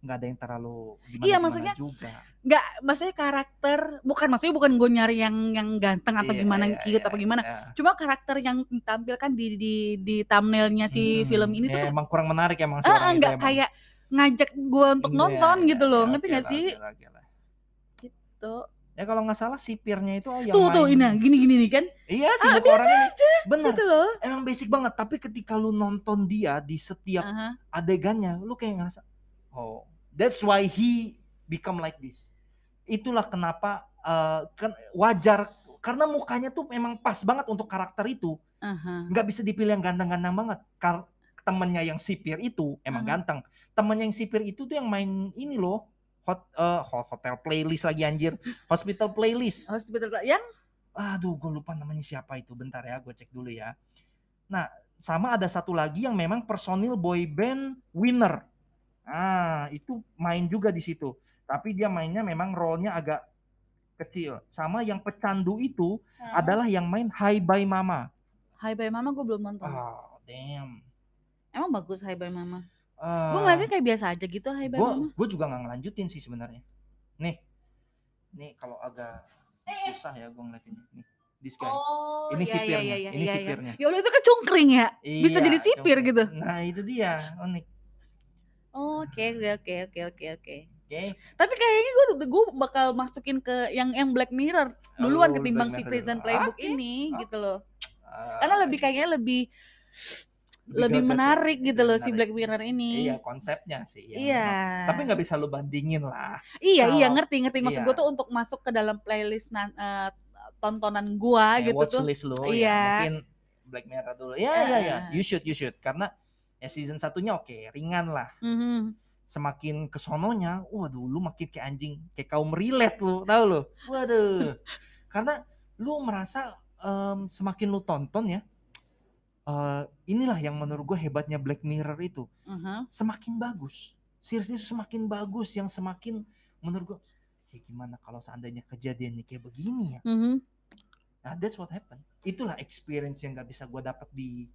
S2: nggak ada yang terlalu gimana
S3: Iya, maksudnya
S2: juga
S3: Nggak, maksudnya karakter bukan maksudnya bukan gue nyari yang yang ganteng atau
S2: Iya,
S3: gimana
S2: iya,
S3: cute
S2: iya,
S3: apa gimana.
S2: iya.
S3: Cuma karakter yang ditampilkan di di di thumbnailnya si
S2: Hmm,
S3: film ini
S2: ya,
S3: tuh
S2: emang kurang menarik emang
S3: ah, nggak kayak ngajak gue untuk
S2: Iya,
S3: nonton
S2: iya,
S3: gitu loh,
S2: iya,
S3: ngerti nggak sih? Tuh,
S2: ya kalau nggak salah sipirnya itu oh, yang
S3: tuh tuh
S2: main-
S3: ini gini gini nih kan,
S2: iya si
S3: ah,
S2: orang ini bener
S3: gitu loh.
S2: emang basic banget tapi ketika lu nonton dia di setiap
S3: Aha.
S2: adegannya lu kayak ngerasa oh. That's why he become like this. Itulah kenapa eh, kan wajar karena mukanya tuh memang pas banget untuk karakter itu.
S3: Aha.
S2: nggak bisa dipilih yang ganteng-ganteng banget. Kar temennya yang sipir itu emang
S3: Mhm.
S2: ganteng. Temennya yang sipir itu tuh yang main ini loh hot ho- hotel playlist lagi anjir. Hospital playlist.
S3: Hospital yang?
S2: Aduh gue lupa namanya siapa itu. Bentar ya gue cek dulu ya. Nah sama ada satu lagi yang memang personil boy band winner ah itu main juga di situ tapi dia mainnya memang role-nya agak kecil sama yang pecandu itu adalah yang main Hi Bye Mama
S3: Hai Bye Mama gue belum nonton.
S2: oh damn
S3: Emang bagus Hai Bye Mama.
S2: Ah,
S3: Gue ngeliatnya kayak biasa aja gitu Bye
S2: gue
S3: Mama.
S2: gue juga nggak ngelanjutin sih sebenarnya nih nih kalau agak susah ya gue ngeliatinnya nih this guy
S3: Oh,
S2: Ini
S3: iya,
S2: sipirnya,
S3: iya, iya,
S2: ini
S3: iya, iya.
S2: sipirnya.
S3: Ya Allah itu kan cungkring ya. Bisa
S2: Iya,
S3: jadi sipir
S2: coba.
S3: gitu.
S2: nah itu dia unik
S3: Oh, Oke, oke, oke, oke, oke, oke.
S2: oke
S3: Tapi kayaknya gue gue bakal masukin ke yang yang Black Mirror duluan
S2: Oh,
S3: ketimbang
S2: Black
S3: si Prison. Playbook
S2: Oke,
S3: ini
S2: oke.
S3: gitu loh.
S2: Ah,
S3: Karena lebih kayaknya lebih lebih
S2: ya,
S3: menarik gitu
S2: lebih
S3: loh si
S2: menarik.
S3: Black Mirror ini.
S2: iya konsepnya sih ya,
S3: Iya.
S2: memang. tapi nggak bisa lu bandingin lah
S3: Iya, iya
S2: kalau-
S3: ngerti, ngerti. Maksud
S2: iya.
S3: gue tuh untuk masuk ke dalam playlist nan- eh, tontonan gua
S2: Kayak
S3: gitu
S2: watch
S3: tuh.
S2: list lu
S3: Iya.
S2: ya mungkin Black Mirror dulu ya ya ya
S3: Ah.
S2: you should you should karena ya season satunya oke ringan lah
S3: Mhm.
S2: semakin kesononya, waduh, lu makin kayak anjing, kayak kaum relate lu, tahu lu? Waduh, <laughs> karena lu merasa em, semakin lu tonton ya, eh, inilah yang menurut gue hebatnya Black Mirror itu,
S3: Mhm.
S2: semakin bagus, series itu semakin bagus, yang semakin menurut gue, ya gimana kalau seandainya kejadiannya kayak begini ya?
S3: Mhm.
S2: Nah, that's what happened. Itulah experience yang gak bisa gue dapat di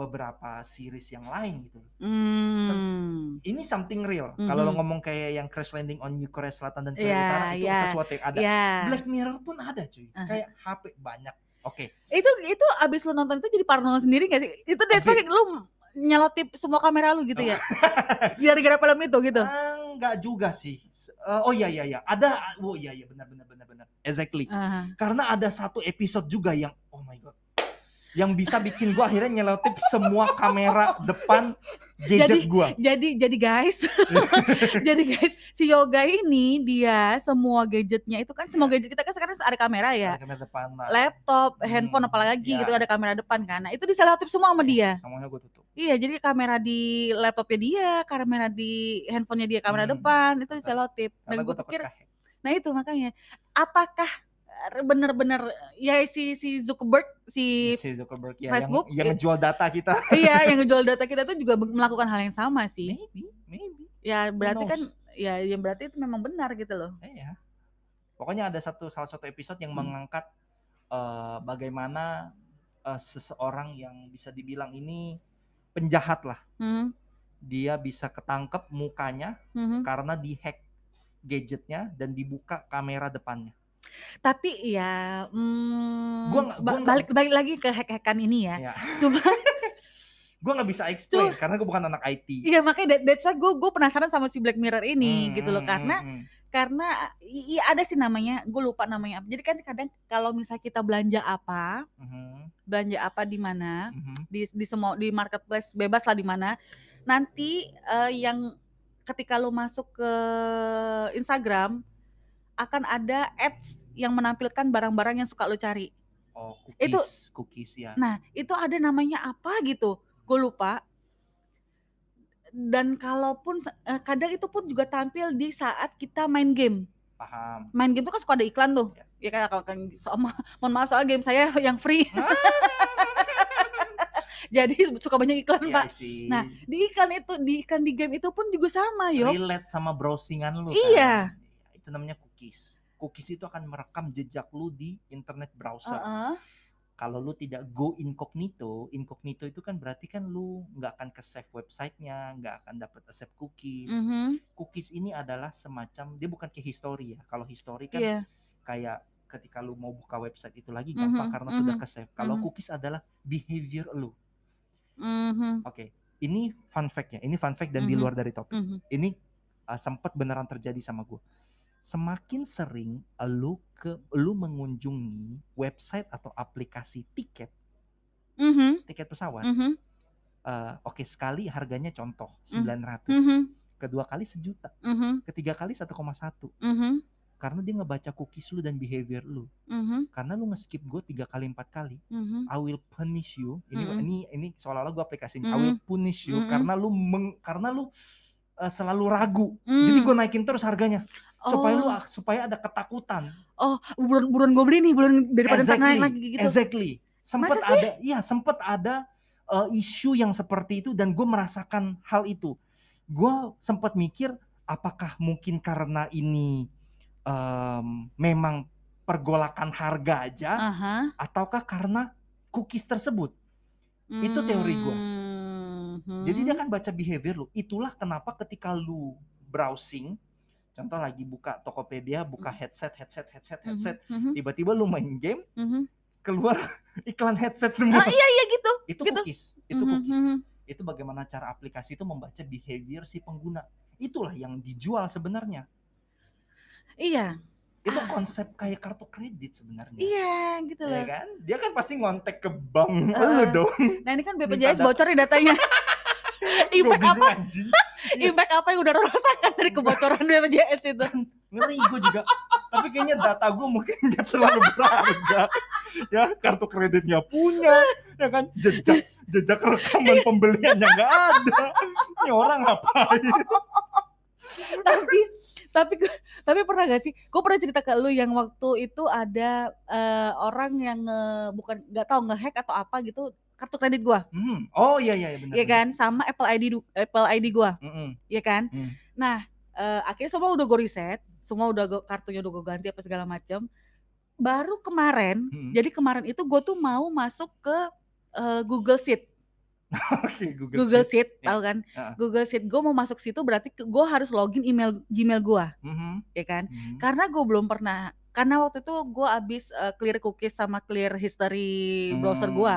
S2: beberapa series yang lain gitu.
S3: Hmm.
S2: ini something real. Kalau lo ngomong kayak yang crash landing on you Korea Selatan dan Korea
S3: Iya,
S2: Utara itu
S3: iya.
S2: sesuatu yang ada.
S3: Ya.
S2: Black Mirror pun ada cuy.
S3: Aha.
S2: Kayak HP banyak. Oke.
S3: Itu itu abis lu nonton itu jadi parno sendiri gak sih? Itu that's why lu nyelotip semua kamera lu gitu ya? <laughs> Gara-gara film itu gitu?
S2: Ah, enggak juga sih. Eh, oh iya iya iya, ada oh iya iya benar benar benar benar. Exactly.
S3: Aha.
S2: Karena ada satu episode juga yang oh my god. Yang bisa bikin gua akhirnya nyelotip semua kamera depan gadget
S3: Jadi-
S2: gua.
S3: Jadi jadi guys, <laughs> jadi guys, si Yoga ini dia semua gadgetnya itu kan semua gadget kita kan sekarang ada kamera ya.
S2: Ada kamera depan lah.
S3: Laptop,
S2: Hmm,
S3: handphone apalagi
S2: ya.
S3: gitu ada kamera depan kan. Nah, itu diselotip semua sama dia.
S2: Semuanya gua tutup.
S3: Iya, jadi kamera di laptopnya dia, kamera di handphonenya dia, kamera
S2: Hmm.
S3: depan itu diselotip. Dan gue
S2: gua
S3: pikir, nah itu makanya, apakah bener-bener ya si si Zuckerberg si
S2: si Zuckerberg ya
S3: Facebook,
S2: yang, yang ngejual data kita. <laughs>
S3: iya yang ngejual data kita tuh juga melakukan hal yang sama sih.
S2: Maybe, maybe.
S3: Ya berarti kan ya yang berarti itu memang benar gitu loh.
S2: Iya. Pokoknya ada satu salah satu episode yang
S3: Hmm.
S2: mengangkat eh, bagaimana eh, seseorang yang bisa dibilang ini penjahat lah.
S3: Mhm,
S2: Dia bisa ketangkep mukanya
S3: mhm.
S2: karena dihack gadgetnya dan dibuka kamera depannya.
S3: Tapi ya hmm,
S2: Gua nggak-
S3: ba-
S2: gua nggak-
S3: balik balik lagi ke hack-hackan ini ya.
S2: Iya.
S3: Cuma <laughs>
S2: Gue nggak bisa explain karena gue bukan anak IT.
S3: Iya makanya that- that's why gue gue penasaran sama si Black Mirror ini
S2: Hmm,
S3: gitu loh
S2: hmm,
S3: karena
S2: hmm, hmm.
S3: karena i- iya ada sih namanya gue lupa namanya apa jadi kan kadang kalau misalnya kita belanja apa
S2: Mhm,
S3: belanja apa di mana
S2: mhm.
S3: di di semua di marketplace bebas lah di mana nanti eh, yang ketika lo masuk ke Instagram akan ada ads yang menampilkan barang-barang yang suka lo cari
S2: Oh, cookies,
S3: Itu-
S2: cookies ya.
S3: nah itu ada namanya apa gitu gue lupa dan kalaupun eh, kadang itu pun juga tampil di saat kita main game
S2: Paham.
S3: main game tuh kan suka ada iklan tuh.
S2: Ya.
S3: Ya kan kalau kan soal <laughs> mohon maaf soal game saya <laughs> yang free. <laughs> Jadi suka banyak iklan,
S2: Iya
S3: Pak.
S2: sih.
S3: Nah, Di iklan itu, di iklan di game itu pun juga sama, yo.
S2: relate sama browsingan lu
S3: Iya.
S2: kan. Itu namanya cookies. Cookies itu akan merekam jejak lu di internet browser.
S3: Heeh.
S2: Kalau lu tidak go incognito, incognito itu kan berarti kan lu nggak akan ke save websitenya, nggak akan dapat accept cookies.
S3: Mhm.
S2: Cookies ini adalah semacam dia bukan kayak history ya. Kalau history kan
S3: Iya.
S2: kayak ketika lu mau buka website itu lagi
S3: Mhm,
S2: gampang karena sudah
S3: mhm,
S2: ke save. Kalau
S3: mhm.
S2: cookies adalah behavior lu.
S3: Mhm.
S2: Oke, ini fun fact ya. Ini fun fact dan di
S3: Mhm.
S2: luar dari topik.
S3: Mhm.
S2: ini uh, sempat beneran terjadi sama gue. Semakin sering lu ke lu mengunjungi website atau aplikasi tiket,
S3: Mhm.
S2: tiket pesawat,
S3: Mhm.
S2: uh, oke sekali harganya contoh
S3: Mm.
S2: 900,
S3: Mhm.
S2: kedua kali sejuta,
S3: Mhm.
S2: ketiga kali 1,1
S3: Mhm.
S2: karena dia ngebaca cookies lu dan behavior lu.
S3: Mhm.
S2: Karena lu nge-skip gue tiga kali empat kali,
S3: Mhm.
S2: I will punish you. Ini
S3: Mm-mm.
S2: ini ini seolah-olah gue aplikasinya. I
S3: Mm-mm.
S2: will punish you
S3: Mm-mm.
S2: karena lu meng- karena lu uh, selalu ragu. Jadi
S3: Mm.
S2: gue naikin terus harganya supaya lu
S3: Oh.
S2: supaya ada ketakutan.
S3: Oh, buruan buruan gue beli nih, buruan daripada ntar naik
S2: Exactly,
S3: lagi gitu.
S2: Exactly. Sempat ada, iya sempat ada uh, isu yang seperti itu dan gue merasakan hal itu. Gue sempat mikir apakah mungkin karena ini em, memang pergolakan harga aja
S3: Aha.
S2: ataukah karena cookies tersebut. Itu teori gua.
S3: Mhm.
S2: Jadi dia kan baca behavior lu. Itulah kenapa ketika lu browsing, contoh lagi buka Tokopedia, buka headset, headset, headset,
S3: Mhm.
S2: headset,
S3: Mhm.
S2: tiba-tiba lu main game,
S3: Mhm.
S2: keluar <laughs> iklan headset semua.
S3: Ah, iya iya gitu.
S2: itu
S3: gitu.
S2: cookies, itu
S3: Mhm,
S2: cookies. Itu bagaimana cara aplikasi itu membaca behavior si pengguna. Itulah yang dijual sebenarnya.
S3: Iya,
S2: Itu
S3: Ah.
S2: konsep kayak kartu kredit sebenarnya.
S3: iya gitu
S2: Ya
S3: loh.
S2: kan? Dia kan pasti ngontek ke bank lu
S3: Heeh.
S2: dong.
S3: Nah ini kan BPJS bocor nih datanya. <laughs> Impact apa? <laughs> Impact apa yang udah lo rasakan dari kebocoran BPJS itu?
S2: ngeri gue juga. Tapi kayaknya data gue mungkin <laughs> gak terlalu berharga. Ya kartu kreditnya punya. Ya kan? Jejak jejak rekaman <laughs> pembeliannya nggak ada. Ini orang ngapain?
S3: Tapi tapi tapi pernah gak sih? Gue pernah cerita ke lu yang waktu itu ada eh, orang yang nge, bukan nggak tahu ngehack atau apa gitu kartu kredit gua,
S2: Hmm. oh iya iya benar
S3: ya kan? Sama Apple ID Apple ID gua,
S2: Mm-mm.
S3: ya kan?
S2: Hmm.
S3: Nah eh, akhirnya semua udah gue reset, semua udah gua, kartunya udah gue ganti apa segala macam. Baru kemarin,
S2: Hmm.
S3: jadi kemarin itu gue tuh mau masuk ke eh, Google Sheet. <laughs>
S2: oke Google,
S3: Google
S2: Sheet.
S3: Sheet,
S2: Ya.
S3: tahu kan?
S2: Heeh.
S3: Google Sheet gue mau masuk situ berarti gue harus login email Gmail gue,
S2: Mhm.
S3: ya kan?
S2: Mhm.
S3: Karena gue belum pernah, karena waktu itu gue abis eh, clear cookies sama clear history browser
S2: Hmm.
S3: gue,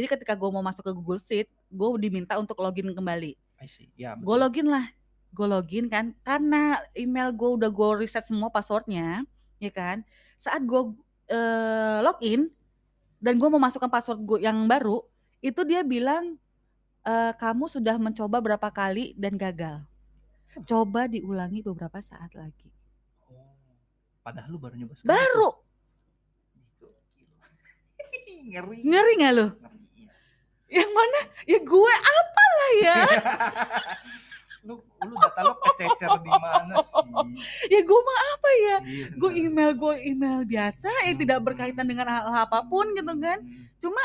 S3: Jadi ketika gue mau masuk ke Google Sheet, gue diminta untuk login kembali.
S2: I see. Ya,
S3: Gue login lah, gue login kan, karena email gue udah gue reset semua passwordnya, ya kan. Saat gue eh, login dan gue mau masukkan password gue yang baru, itu dia bilang eh, kamu sudah mencoba berapa kali dan gagal. Coba diulangi beberapa saat lagi.
S2: Oh. Padahal lu baru nyoba sekali.
S3: Baru. <laughs>
S2: Ngeri.
S3: ngeri nggak lo?
S2: Ngeri.
S3: Yang mana? Ya gue apalah ya. <laughs>
S2: lu lu data lo kececer di mana sih?
S3: ya gue mah apa ya?
S2: Iya,
S3: Gue email gue email biasa, eh tidak
S2: Hmm.
S3: berkaitan dengan hal apa pun gitu kan.
S2: Hmm.
S3: Cuma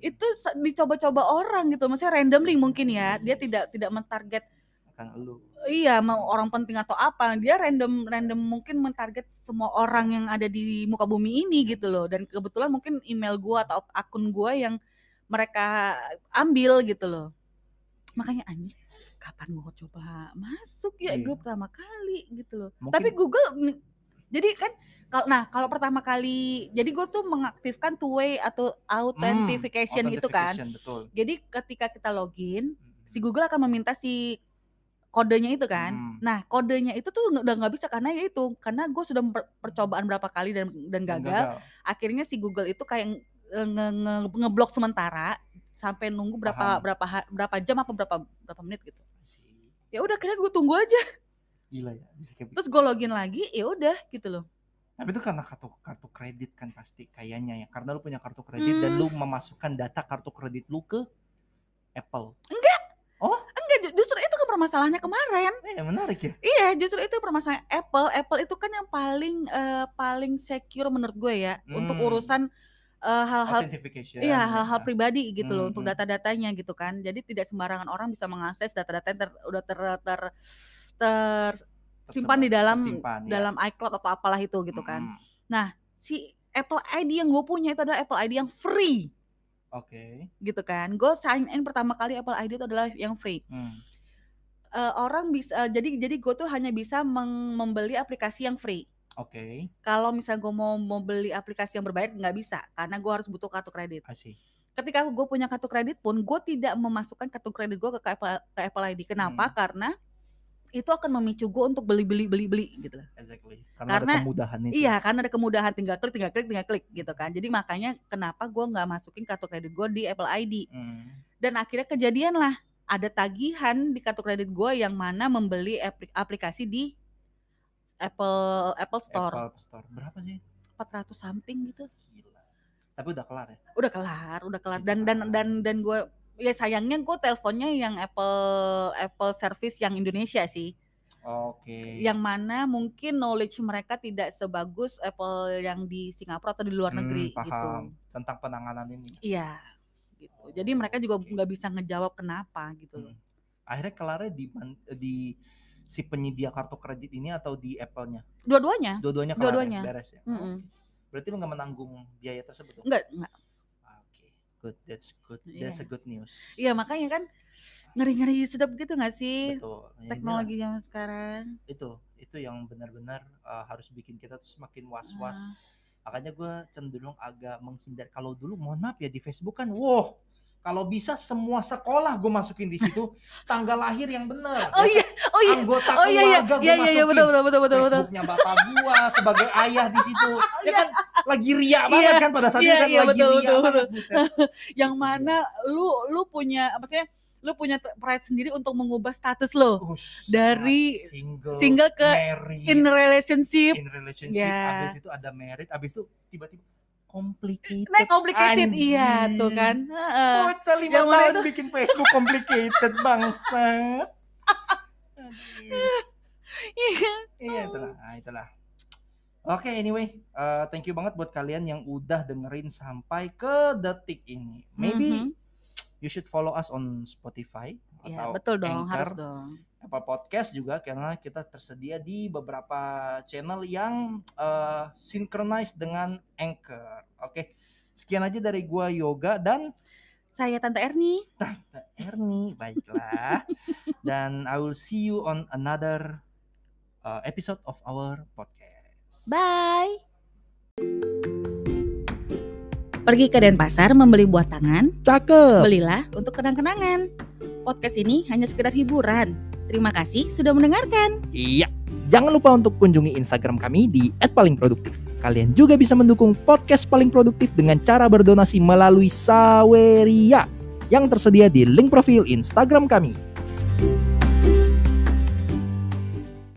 S3: itu dicoba-coba orang gitu, maksudnya randomly mungkin ya. Dia tidak tidak mentarget
S2: kan lu.
S3: iya mau orang penting atau apa. Dia random random mungkin mentarget semua orang yang ada di muka bumi ini gitu loh. Dan kebetulan mungkin email gue atau akun gue yang mereka ambil gitu loh. Makanya anjing kapan gue coba masuk ya
S2: Iya.
S3: gue pertama kali gitu loh.
S2: Mungkin-
S3: Tapi Google jadi kan kalau nah kalau pertama kali jadi gue tuh mengaktifkan two way atau authentication itu kan.
S2: Authentication, betul.
S3: Jadi ketika kita login
S2: Hmm.
S3: si Google akan meminta si kodenya itu kan.
S2: Hmm.
S3: Nah kodenya itu tuh udah nggak bisa karena ya itu karena gue sudah per- percobaan berapa kali dan dan
S2: Dan
S3: gagal. Akhirnya si Google itu kayak nge, nge- ngeblok sementara sampai nunggu berapa
S2: Paham.
S3: berapa berapa jam apa berapa berapa menit gitu. Ya udah kira gue tunggu aja.
S2: Gila ya, bisa kayak
S3: Terus gue login lagi ya udah gitu loh.
S2: Tapi itu karena kartu kartu kredit kan pasti kayaknya ya. Karena lu punya kartu kredit dan
S3: Hmm.
S2: lu memasukkan data kartu kredit lu ke Apple.
S3: Enggak ju- justru itu kan permasalahannya kemarin.
S2: Eh, menarik ya.
S3: Iya, justru itu permasalahan Apple. Apple itu kan yang paling eh, paling secure menurut gue ya untuk
S2: Hmm.
S3: urusan eh, hal-hal
S2: Authentication.
S3: Iya
S2: ya.
S3: hal-hal pribadi gitu loh
S2: Hmm,
S3: untuk data-datanya gitu kan. Jadi tidak sembarangan orang bisa mengakses data-data yang ter, udah ter, ter, tersimpan di dalam
S2: Tersimpan, ya.
S3: dalam iCloud atau apalah itu gitu kan.
S2: Mm-mm.
S3: Si Apple ID yang gue punya itu adalah Apple ID yang free
S2: Oke.
S3: gitu kan. Gue sign in pertama kali Apple ID itu adalah yang free.
S2: Hmm.
S3: Eh, orang bisa eh, jadi jadi gue tuh hanya bisa membeli aplikasi yang free.
S2: Oke.
S3: Kalau misalnya gue mau mau beli aplikasi yang berbayar nggak bisa karena gue harus butuh kartu kredit.
S2: See.
S3: ketika gue punya kartu kredit pun gue tidak memasukkan kartu kredit gue ke Apple, ke Apple ID. Kenapa?
S2: Hmm.
S3: Karena itu akan memicu gue untuk beli beli beli beli gitu.
S2: Exactly. Karena,
S3: Karena-
S2: ada kemudahan itu.
S3: Iya, karena ada kemudahan tinggal klik, tinggal klik, tinggal klik gitu kan. Jadi makanya kenapa gue nggak masukin kartu kredit gue di Apple ID.
S2: Hmm.
S3: Dan akhirnya kejadian lah ada tagihan di kartu kredit gue yang mana membeli apli- aplikasi di Apple Apple Store
S2: Apple Store. Berapa sih?
S3: 400 something gitu.
S2: Gila. Tapi udah kelar ya?
S3: udah kelar, udah kelar dan dan dan dan gue ya sayangnya gue teleponnya yang Apple Apple service yang Indonesia sih,
S2: Oke.
S3: yang mana mungkin knowledge mereka tidak sebagus Apple yang di Singapura atau di luar
S2: Hmm,
S3: negeri gitu.
S2: paham. Tentang penanganan ini.
S3: Iya, gitu. Jadi mereka juga nggak bisa ngejawab kenapa gitu.
S2: Hmm. Akhirnya kelarnya di di si penyedia kartu kredit ini atau di Apple-nya?
S3: Dua-duanya,
S2: Dua-duanya kelar
S3: Dua-duanya.
S2: ya? beres ya?
S3: Mm-mm.
S2: Berarti lu nggak menanggung biaya tersebut? dong?
S3: enggak, enggak.
S2: Oke, good. That's good. That's a
S3: Iya.
S2: good news.
S3: Iya makanya kan ngeri-ngeri sedap gitu nggak sih
S2: Betul.
S3: Teknologi zaman sekarang?
S2: itu itu yang benar-benar uh, harus bikin kita tuh semakin was-was.
S3: Ah.
S2: Makanya gue cenderung agak menghindar. Kalau dulu mohon maaf ya di Facebook kan, wow, kalau bisa semua sekolah gue masukin di situ <laughs> tanggal lahir yang benar.
S3: Oh iya, oh iya,
S2: Anggota
S3: oh iya iya,
S2: keluarga gue
S3: iya iya iya
S2: masukin.
S3: betul betul betul betul betul.
S2: Facebooknya bapak gua sebagai ayah di situ. <laughs> Ya kan lagi ria banget
S3: Iya,
S2: kan pada saat
S3: iya,
S2: itu kan
S3: iya,
S2: lagi
S3: betul,
S2: ria
S3: betul,
S2: banget buset. <laughs>
S3: yang mana lu lu punya apa sih lu punya pride sendiri untuk mengubah status lo
S2: Ush,
S3: Dari
S2: single,
S3: single ke
S2: married,
S3: in relationship
S2: in relationship,
S3: Ya.
S2: abis itu ada married, abis itu tiba-tiba complicated.
S3: nah complicated iya
S2: Anjing.
S3: tuh kan Heeh.
S2: Bocah lima
S3: Yang
S2: tahun
S3: itu?
S2: bikin Facebook complicated bangsat.
S3: Iya.
S2: Iya itulah, nah, itulah. Oke, anyway, uh, thank you banget buat kalian yang udah dengerin sampai ke detik ini. Maybe
S3: Mhm.
S2: you should follow us on Spotify
S3: ya
S2: atau
S3: betul dong
S2: Anchor,
S3: harus dong
S2: Apple Podcast juga karena kita tersedia di beberapa channel yang uh, synchronized dengan Anchor. Oke, sekian aja dari gua Yoga dan
S3: saya tante Erni
S2: Ernie. Baiklah, <laughs> dan I will see you on another uh, episode of our podcast.
S3: bye Pergi ke Denpasar membeli buah tangan,
S2: Cakep.
S3: belilah untuk kenang-kenangan. Podcast ini hanya sekedar hiburan. Terima kasih sudah mendengarkan.
S2: Iya. Jangan lupa untuk kunjungi Instagram kami di @palingproduktif. Kalian juga bisa mendukung podcast paling produktif dengan cara berdonasi melalui Saweria yang tersedia di link profil Instagram kami.